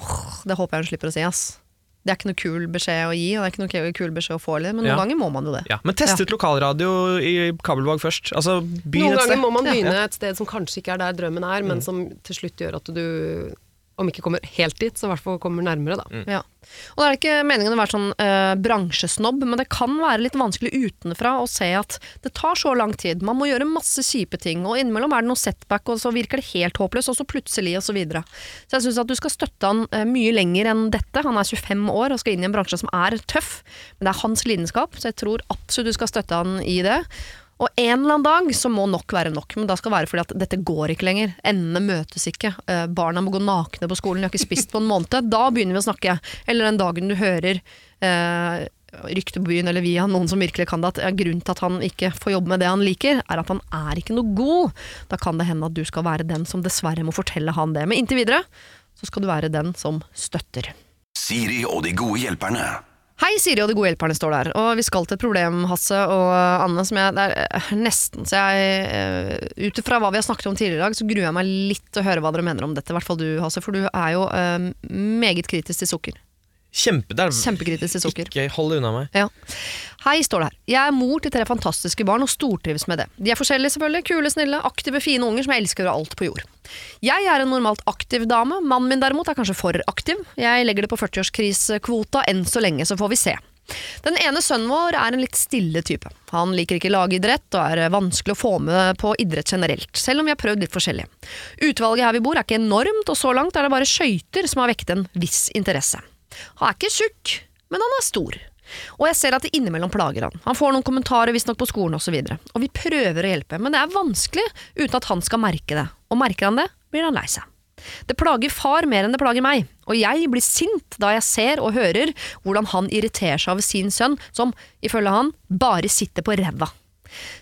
Åh, det håper jeg hun slipper å si, ass. Det er ikke noe kul beskjed å gi, og det er ikke noe kul beskjed å få men noen Ja. ganger må man jo det. Ja, men test ut lokalradio i kabelvåg først. Altså, Noen ganger må man Ja. begynne et sted som kanskje ikke er der drømmen er, Mm. men som til slutt gjør at du, om ikke kommer helt dit, så i hvert fall kommer nærmere, da. Mm. Ja. Og det er ikke meningen å være sånn eh, bransjesnobb, men det kan være litt vanskelig utenfra å se at det tar så lang tid. Man må gjøre masse kjipe ting, og innimellom er det noe setback, og så virker det helt håpløst, og så plutselig, og så videre. Så jeg syns at du skal støtte han eh, mye lenger enn dette. Han er 25 år og skal inn i en bransje som er tøff, men det er hans lidenskap, så jeg tror absolutt du skal støtte han i det. Og en eller annen dag så må nok være nok, men da skal det være fordi at dette går ikke lenger. Endene møtes ikke. Eh, barna må gå nakne på skolen, de har ikke spist på en måned. Da begynner vi å snakke. Eller den dagen du hører eh, rykte på byen eller via noen som virkelig kan det, at grunnen til at han ikke får jobbe med det han liker, er at han er ikke noe god. Da kan det hende at du skal være den som dessverre må fortelle han det. Men inntil videre så skal du være den som støtter. Siri og de gode hjelperne. Hei, Siri og de gode hjelperne står der. Og vi skal til et problem, Hasse og Anne, som jeg det er eh, nesten Så jeg eh, Ut ifra hva vi har snakket om tidligere i dag, så gruer jeg meg litt til å høre hva dere mener om dette. I hvert fall du, Hasse, for du er jo eh, meget kritisk til sukker. Kjempe, det er Kjempekritisk til sukker. Ikke hold det unna meg. Ja. Hei, står det her. Jeg er mor til tre fantastiske barn og stortrives med det. De er forskjellige, selvfølgelig. Kule, snille, aktive, fine unger som jeg elsker over alt på jord. Jeg er en normalt aktiv dame. Mannen min derimot er kanskje for aktiv. Jeg legger det på 40-årskrisekvota enn så lenge, så får vi se. Den ene sønnen vår er en litt stille type. Han liker ikke lagidrett og er vanskelig å få med på idrett generelt, selv om vi har prøvd litt forskjellig. Utvalget her vi bor er ikke enormt, og så langt er det bare skøyter som har vekket en viss interesse. Han er ikke tjukk, men han er stor. Og jeg ser at det innimellom plager han. Han får noen kommentarer visstnok på skolen osv. Og, så og vi prøver å hjelpe, men det er vanskelig uten at han skal merke det. Og merker han det, blir han lei seg. Det plager far mer enn det plager meg, og jeg blir sint da jeg ser og hører hvordan han irriterer seg over sin sønn, som, ifølge han, bare sitter på ræva.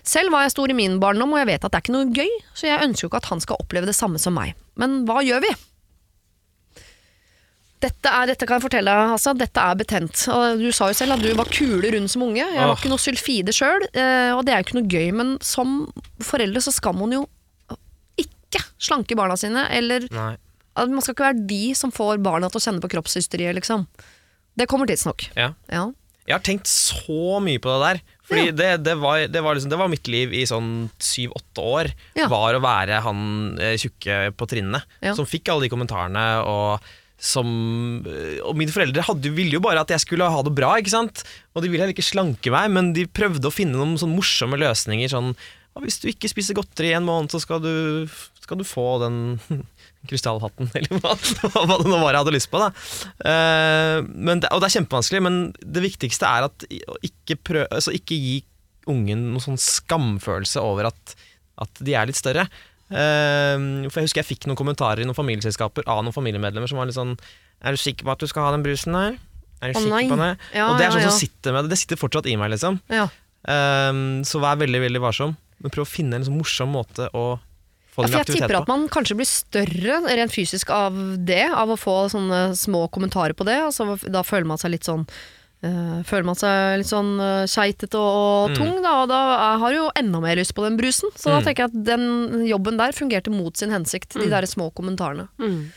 Selv var jeg stor i min barndom, og jeg vet at det er ikke noe gøy, så jeg ønsker jo ikke at han skal oppleve det samme som meg. Men hva gjør vi? Dette, er, dette kan jeg fortelle deg, Hassa, dette er betent. Og du sa jo selv at du var kule rund som unge. Jeg var ikke noe sylfide sjøl, og det er jo ikke noe gøy. Men som foreldre så skal man jo ikke slanke barna sine, eller Nei. Man skal ikke være de som får barna til å kjenne på kroppshysteriet, liksom. Det kommer tidsnok. Ja. Ja. Jeg har tenkt så mye på det der. Fordi det, det, var, det, var liksom, det var mitt liv i sånn syv-åtte år. Ja. Var å være han eh, tjukke på trinnene. Ja. Som fikk alle de kommentarene. Og, som, eh, og mine foreldre hadde, ville jo bare at jeg skulle ha det bra. ikke sant? Og de ville heller ikke slanke meg, men de prøvde å finne noen sånn morsomme løsninger. sånn «Hva hvis du ikke spiser godteri i en måned, så skal du skal du få den krystallhatten, eller hva, hva det nå var jeg hadde lyst på. Da. Uh, det, og det er kjempevanskelig, men det viktigste er at ikke, prøv, altså ikke gi ungen noen sånn skamfølelse over at, at de er litt større. Eh, for Jeg husker jeg fikk noen kommentarer i noen familieselskaper av noen familiemedlemmer som var litt sånn Er du sikker på at du skal ha den brusen der? Er du oh, sikker på det? Ja, og det er sånn ja. som sitter med det. Det sitter fortsatt i meg, liksom. Ja. Um, så vær veldig veldig varsom. Men prøv å finne en sånn morsom måte å få Ja, den aktivitet på. jeg tipper at man kanskje blir større rent fysisk av det, av å få sånne små kommentarer på det. Altså, da føler man seg litt sånn føler man seg litt sånn uh, keitete og, og Mm. tung, da, og da har du jo enda mer lyst på den brusen. Så da Mm. tenker jeg at den jobben der fungerte mot sin hensikt, de der små kommentarene. Mm.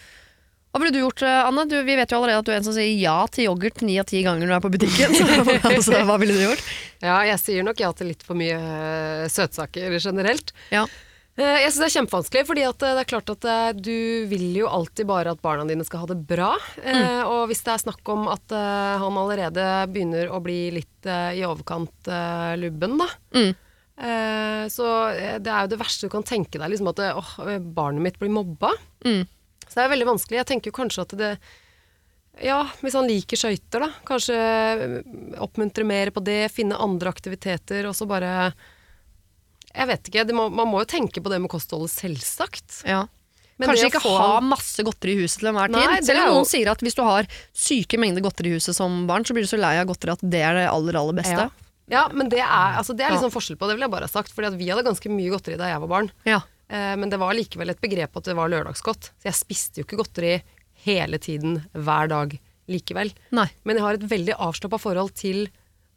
Hva ville du gjort, eh, Anne? Du, vi vet jo allerede at du er en som sier ja til yoghurt ni av ti ganger når du er på butikken. Altså, hva ville du gjort? Ja, jeg sier nok ja til litt for mye eh, søtsaker generelt. Ja. Eh, Jeg syns det er kjempevanskelig, fordi eh, det er klart at eh, du vil jo alltid bare at barna dine skal ha det bra. Mm. Og hvis det er snakk om at han allerede begynner å bli litt i overkant lubben, da. Mm. Så det er jo det verste du kan tenke deg, liksom at åh, barnet mitt blir mobba. Mm. Så det er veldig vanskelig. Jeg tenker jo kanskje at det Ja, hvis han liker skøyter, da. Kanskje oppmuntre mer på det, finne andre aktiviteter, og så bare Jeg vet ikke. Må, man må jo tenke på det med kostholdet, selvsagt. Ja. Men Kanskje ikke få ha masse godteri i huset til enhver tid. Nei, det Selv er jo- noen sier at hvis du har syke mengder godteri i huset som barn, så blir du så lei av godteri at det er det aller, aller beste. Ja. Ja, men det er, altså, det er Ja. liksom forskjell på det, vil jeg bare ha sagt. Fordi vi hadde ganske mye godteri da jeg var barn. Ja. Eh, men det var likevel et begrep at det var lørdagsgodt. Så jeg spiste jo ikke godteri hele tiden, hver dag likevel. Nei. Men jeg har et veldig avslappa forhold til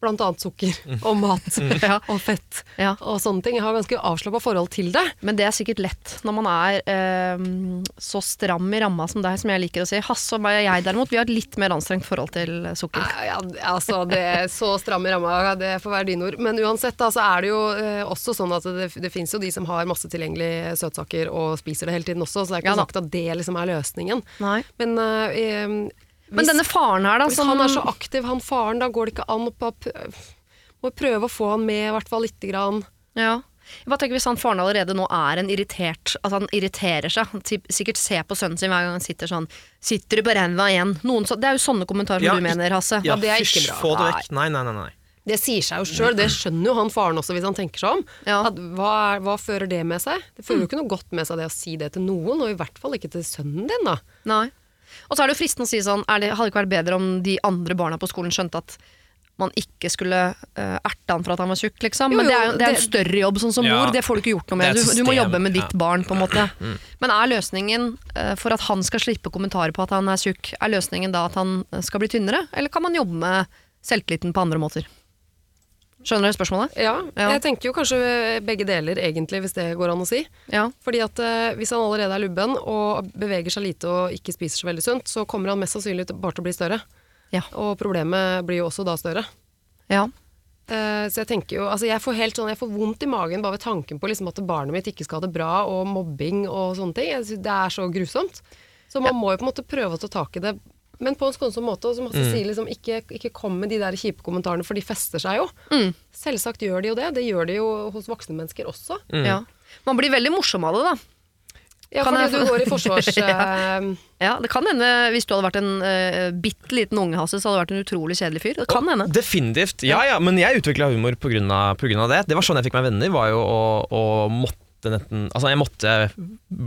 blant annet sukker og mat Ja. og fett Ja. og sånne ting. Jeg har ganske avslappa forhold til det. Men det er sikkert lett når man er eh, så stram i ramma som deg, som jeg liker å si. Hasse og jeg derimot, vi har et litt mer anstrengt forhold til sukker. Ja, altså, det er så stram i ramma, det får være dine ord. Men uansett, da, så er det jo eh, også sånn at det, det fins jo de som har masse tilgjengelige søtsaker og spiser det hele tiden også, så det er ikke Ja sagt at det liksom er løsningen. Nei. Men, eh, eh, Men hvis, denne faren her, da, hvis som han er så aktiv, han faren, da går det ikke an å må prøve å få han med, i hvert fall lite grann. Ja. Jeg bare tenker Hvis han faren allerede nå er en irritert At han irriterer seg Han sikkert ser på sønnen sin hver gang han sitter sånn Sitter du på ræva igjen? Noen så, det er jo sånne kommentarer Ja, du mener, Hasse. Ja, det er ikke bra. få det vekk. Nei, nei, nei. nei. Det sier seg jo sjøl, det skjønner jo han faren også hvis han tenker seg om. Ja. At, hva, er, hva fører det med seg? Det fører jo ikke noe godt med seg det å si det til noen, og i hvert fall ikke til sønnen din, da. Nei. Og så er det jo fristende å si sånn er det, Hadde det ikke vært bedre om de andre barna på skolen skjønte at man ikke skulle uh, erte han for at han var tjukk, liksom. Jo, Men det er, jo, jo- det er en større jobb sånn som Ja. mor. Det får du ikke gjort noe med. Du, du må jobbe med ditt ja. barn, på en måte. Men er løsningen uh, for at han skal slippe kommentarer på at han er tjukk, er løsningen da at han skal bli tynnere? Eller kan man jobbe med selvtilliten på andre måter? Skjønner du spørsmålet? Ja, Ja. jeg tenker jo kanskje begge deler, egentlig, hvis det går an å si. Ja. Fordi at eh, hvis han allerede er lubben og beveger seg lite og ikke spiser så veldig sunt, så kommer han mest sannsynlig bare til å bli større. Ja. Og problemet blir jo også da større. ja. Eh, så jeg tenker jo, altså jeg får helt sånn, jeg får vondt i magen bare ved tanken på liksom at barnet mitt ikke skal ha det bra, og mobbing og sånne ting. Det er så grusomt. Så man må jo på en måte prøve å ta tak i det, men på en skånsom måte. Og som mm. sier, liksom, ikke, ikke kom med de der kjipe kommentarene, for de fester seg jo. Selvsagt gjør de jo det. Det gjør de jo hos voksne mennesker også. ja. Man blir veldig morsom av det, da. Ja, Kan fordi jeg du går i forsvars... ja. Ja, Det kan hende, hvis du hadde vært en uh, bitte liten unge, Hasse, så hadde du vært en utrolig kjedelig fyr. Det kan hende. Definitivt. Ja, ja, men jeg utvikla humor pga. det. Det var sånn jeg fikk meg venner, var jo å, å måtte netten Altså, jeg måtte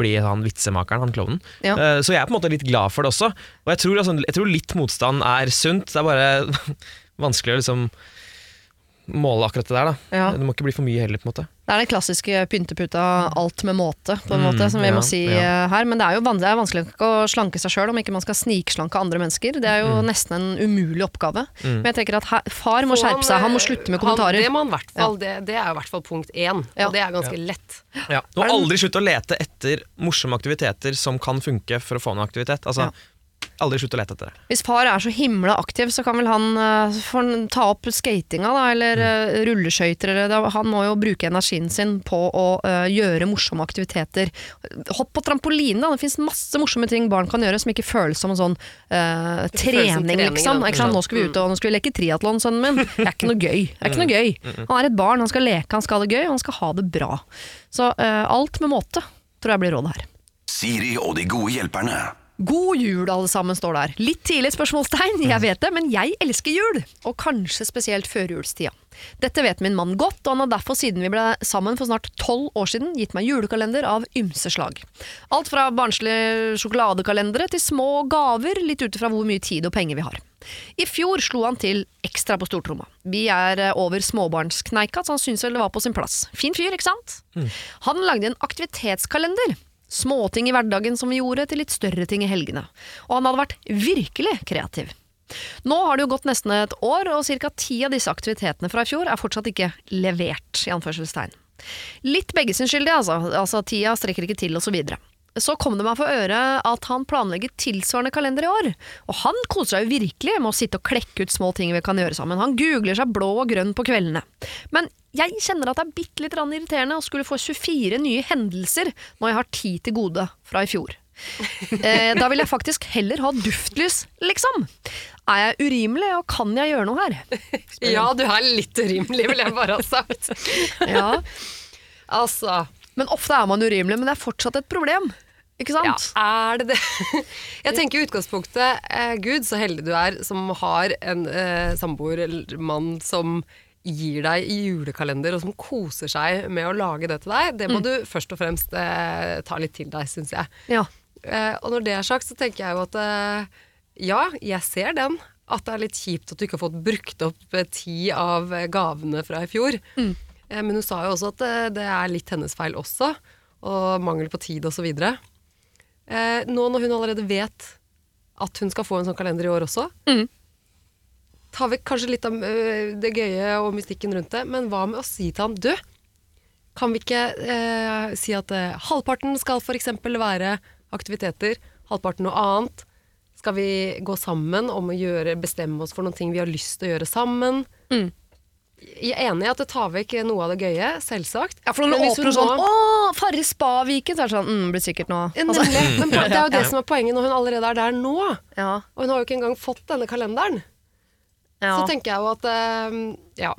bli han vitsemakeren, han klovnen. Ja. Uh, Så jeg er på en måte litt glad for det også. Og jeg tror, altså, jeg tror litt motstand er sunt. Det er bare vanskelig å liksom måle akkurat det der, da. Ja. Det må ikke bli for mye heller, på en måte. Det er den klassiske pynteputa alt med måte, på en Mm, måte, som vi ja, må si ja. her. Men det er jo vanskelig, det er vanskelig å slanke seg sjøl om ikke man skal snikslanke andre mennesker. Det er jo Mm. nesten en umulig oppgave. Men jeg tenker at her, far må skjerpe seg, han må slutte med han- kommentarer. det, må han hvert fall, det, det er i hvert fall punkt én, Ja. og det er ganske lett. Ja. Og aldri slutt å lete etter morsomme aktiviteter som kan funke for å få en aktivitet. Altså, Ja. Aldri slutt å lete etter det. Hvis far er så himla aktiv, så kan vel han eh, få han ta opp skatinga, da, eller Mm. uh, rulleskøyter, eller da, Han må jo bruke energien sin på å uh, gjøre morsomme aktiviteter. Hopp på trampoline, da. Det fins masse morsomme ting barn kan gjøre som ikke føles som en sånn eh, som trening, trening, liksom. sant? Nå skal vi ut og nå skal vi leke triatlon, sønnen min. Det er ikke noe gøy. Det er ikke noe gøy. Han er et barn, han skal leke, han skal ha det gøy, og han skal ha det bra. Så uh, alt med måte. tror jeg blir rådet her. Siri og de gode hjelperne. God jul, alle sammen, står der. Litt tidlig spørsmålstegn, jeg vet det, men jeg elsker jul. Og kanskje spesielt førjulstida. Dette vet min mann godt, og han har derfor siden vi ble sammen for snart tolv år siden gitt meg julekalender av ymse slag. Alt fra barnslige sjokoladekalendere til små gaver, litt ut ifra hvor mye tid og penger vi har. I fjor slo han til ekstra på stortromma. Vi er eh, over småbarnskneika, så han syntes vel det var på sin plass. Fin fyr, ikke sant? Han lagde en aktivitetskalender. Småting i hverdagen som vi gjorde, til litt større ting i helgene. Og han hadde vært virkelig kreativ. Nå har det jo gått nesten et år, og ca. ti av disse aktivitetene fra i fjor er fortsatt ikke levert. i anførselstegn. Litt begge sin skyld, altså. altså. Tida strekker ikke til, osv. Så kom det meg for øre at han planlegger tilsvarende kalender i år. Og han koser seg jo virkelig med å sitte og klekke ut små ting vi kan gjøre sammen. Han googler seg blå og grønn på kveldene. Men jeg kjenner at det er bitte litt irriterende å skulle få 24 nye hendelser når jeg har ti til gode fra i fjor. Eh, da vil jeg faktisk heller ha duftlys, liksom. Er jeg urimelig, og kan jeg gjøre noe her? Ja, du er litt urimelig, vil jeg bare ha sagt. Ja, Altså, Men ofte er man urimelig, men det er fortsatt et problem. Ikke sant? ja, er det det? Jeg tenker i utgangspunktet, eh, Gud, så heldig du er som har en eh, samboer eller mann som gir deg i julekalender, og som koser seg med å lage det til deg. Det må du først og fremst eh, ta litt til deg, syns jeg. Ja. Eh, og når det er sagt, så tenker jeg jo at eh, ja, jeg ser den. At det er litt kjipt at du ikke har fått brukt opp eh, ti av gavene fra i fjor. Eh, men hun sa jo også at eh, det er litt hennes feil også, og mangel på tid osv. Eh, nå når hun allerede vet at hun skal få en sånn kalender i år også, Mm. Tar vi kanskje litt av eh, det gøye og mystikken rundt det, men hva med å si til han du, kan vi ikke eh, si at eh, halvparten skal f.eks. være aktiviteter, halvparten noe annet? Skal vi gå sammen om å gjøre, bestemme oss for noen ting vi har lyst til å gjøre sammen? Mm. Jeg er enig i at det tar vekk noe av det gøye, selvsagt. Ja, for når åpner sånn nå- 'Å, Farris spa-viken', så er det sånn mm, 'Blir sikkert noe'. Altså, Men det er jo det som er poenget når hun allerede er der nå. ja, Og hun har jo ikke engang fått denne kalenderen. Ja. Så tenker jeg jo at eh, ja.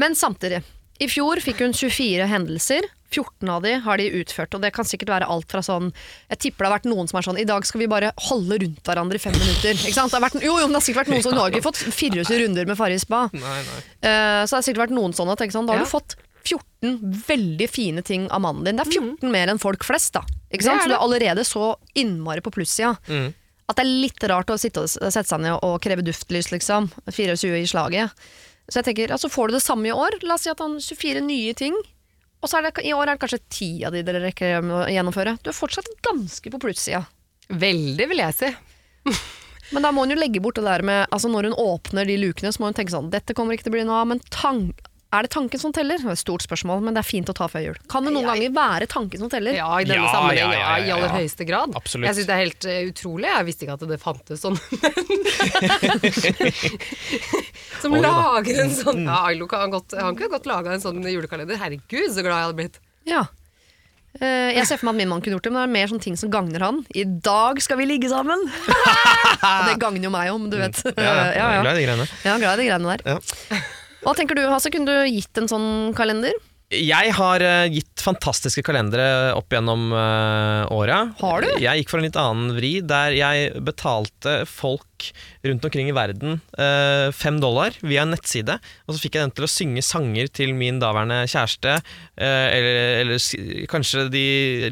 Men samtidig. I fjor fikk hun 24 hendelser. 14 av de har de utført, og det kan sikkert være alt fra sånn Jeg tipper det har vært noen som er sånn I dag skal vi bare holde rundt hverandre i fem minutter. Ikke sant? Det har vært, jo, jo, men det har sikkert vært noen som Nå har ikke fått 24 runder med Farris spa. Nei, nei. Eh, så det har sikkert vært noen sånne. Tenk sånn, da har Ja. du fått 14 veldig fine ting av mannen din. Det er 14 mer enn folk flest, da. Ikke sant? Det det. Så du er allerede så innmari på plussida. Mm. At det er litt rart å sitte og sette seg ned og kreve duftlys, liksom. 24 i slaget. Så jeg tenker, altså får du det samme i år. La oss si at han 24 nye ting. Og så er det, i år er det kanskje ti av de dere rekker å gjennomføre. Du er fortsatt ganske på plussida. Veldig, vil jeg si. Men da må hun jo legge bort det der med altså Når hun åpner de lukene, så må hun tenke sånn Dette kommer ikke til å bli noe av, men tan er det tanken som teller? Det er et stort spørsmål, men det er fint å ta før jul. Kan det noen Jeg- ganger være tanken som teller? Ja, i denne Ja, sammenheng, ja, ja, ja, ja, i aller ja. høyeste grad. Absolutt. Jeg syns det er helt eh, utrolig. Jeg visste ikke at det fantes sånn Som Oi lager en sånn Ja, Ailo kan godt, han kunne godt laga en sånn julekalender. Herregud, så glad jeg hadde blitt. Ja. Uh, jeg ser for meg at min mann kunne gjort det, men det er mer sånne ting som gagner han. I dag skal vi ligge sammen! Og det gagner jo meg om, du vet. Ja, ja, jeg er glad i de greiene. Ja, glad i de greiene der. Ja. Hva tenker du, Hasse? Kunne du gitt en sånn kalender? Jeg har eh, gitt fantastiske kalendere opp gjennom uh, åra. Har du? Jeg gikk for en litt annen vri, der jeg betalte folk rundt omkring i verden eh, fem dollar via en nettside, og så fikk jeg den til å synge sanger til min daværende kjæreste, eh, eller, eller kanskje de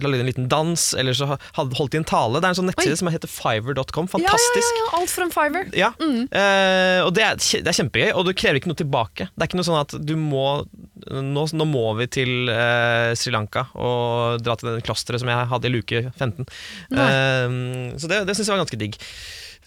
lagde en liten dans, eller så hadde, holdt de en tale. Det er en sånn nettside Oi. som heter fiver.com. Fantastisk. ja, ja, ja, alt en fiver. Ja, eh, og det er, det er kjempegøy, og du krever ikke noe tilbake. Det er ikke noe sånn at du må Nå, nå må vi til eh, Sri Lanka og dra til det klosteret som jeg hadde i luke 15. Eh, så det, det syns jeg var ganske digg.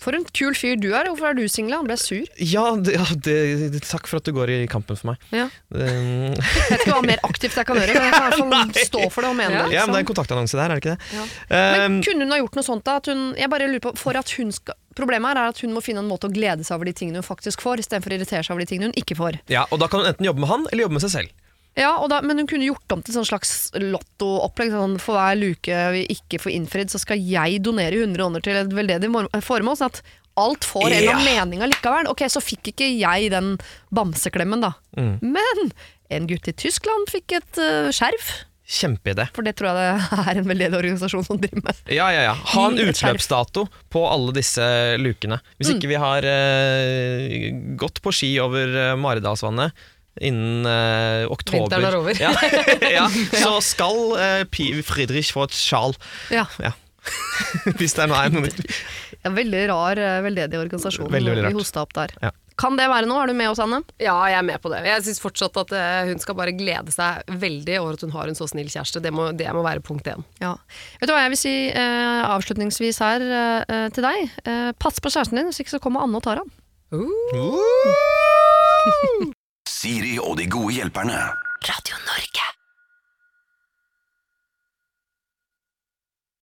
For en kul fyr du er. Hvorfor er du singla? Han ble sur. Ja, det, ja det, takk for at du går i kampen for meg. Ja. Um. Jeg vet ikke hva mer aktivt jeg kan gjøre, men jeg kan fall stå for det og mene det. ja, men det er en kontaktannonse der, er det ikke det? Ja. Eh, Men kunne hun ha gjort noe sånt da? Hun, jeg bare lurer på, for at hun skal, Problemet her er at hun må finne en måte å glede seg over de tingene hun faktisk får, istedenfor å irritere seg over de tingene hun ikke får. ja, og da kan hun enten jobbe med han, eller jobbe med seg selv. Ja, og da, Men hun kunne gjort om til sånn slags lottoopplegg. Sånn, for hver luke vi ikke får innfridd, så skal jeg donere 100 ånder til et veldedig formål. Sånn at alt får en eller annen mening allikevel. Ok, så fikk ikke jeg den bamseklemmen, da. Mm. Men en gutt i Tyskland fikk et uh, skjerf. Kjempeidé. For det tror jeg det er en veldedig organisasjon som driver med. Ja, ja, ja. Ha en utløpsdato på alle disse lukene. Hvis ikke vi har uh, gått på ski over uh, Maridalsvannet innen eh, oktober Vinteren er over. Ja, ja, så skal eh, Pi Friedrich få et sjal. Ja. Ja. Hvis det er noe, En veldig rar, eh, veldedig organisasjon Veldig, veldig vi hosta opp der. Ja. Kan det være noe? Er du med oss, Anne? Ja, jeg er med på det. Jeg syns fortsatt at eh, hun skal bare glede seg veldig over at hun har en så snill kjæreste. Det må, det må være punkt én. Ja. Vet du hva jeg vil si eh, avslutningsvis her eh, til deg? Eh, pass på kjæresten din, hvis ikke så kommer Anne og tar han. Siri og de gode hjelperne. Radio Norge.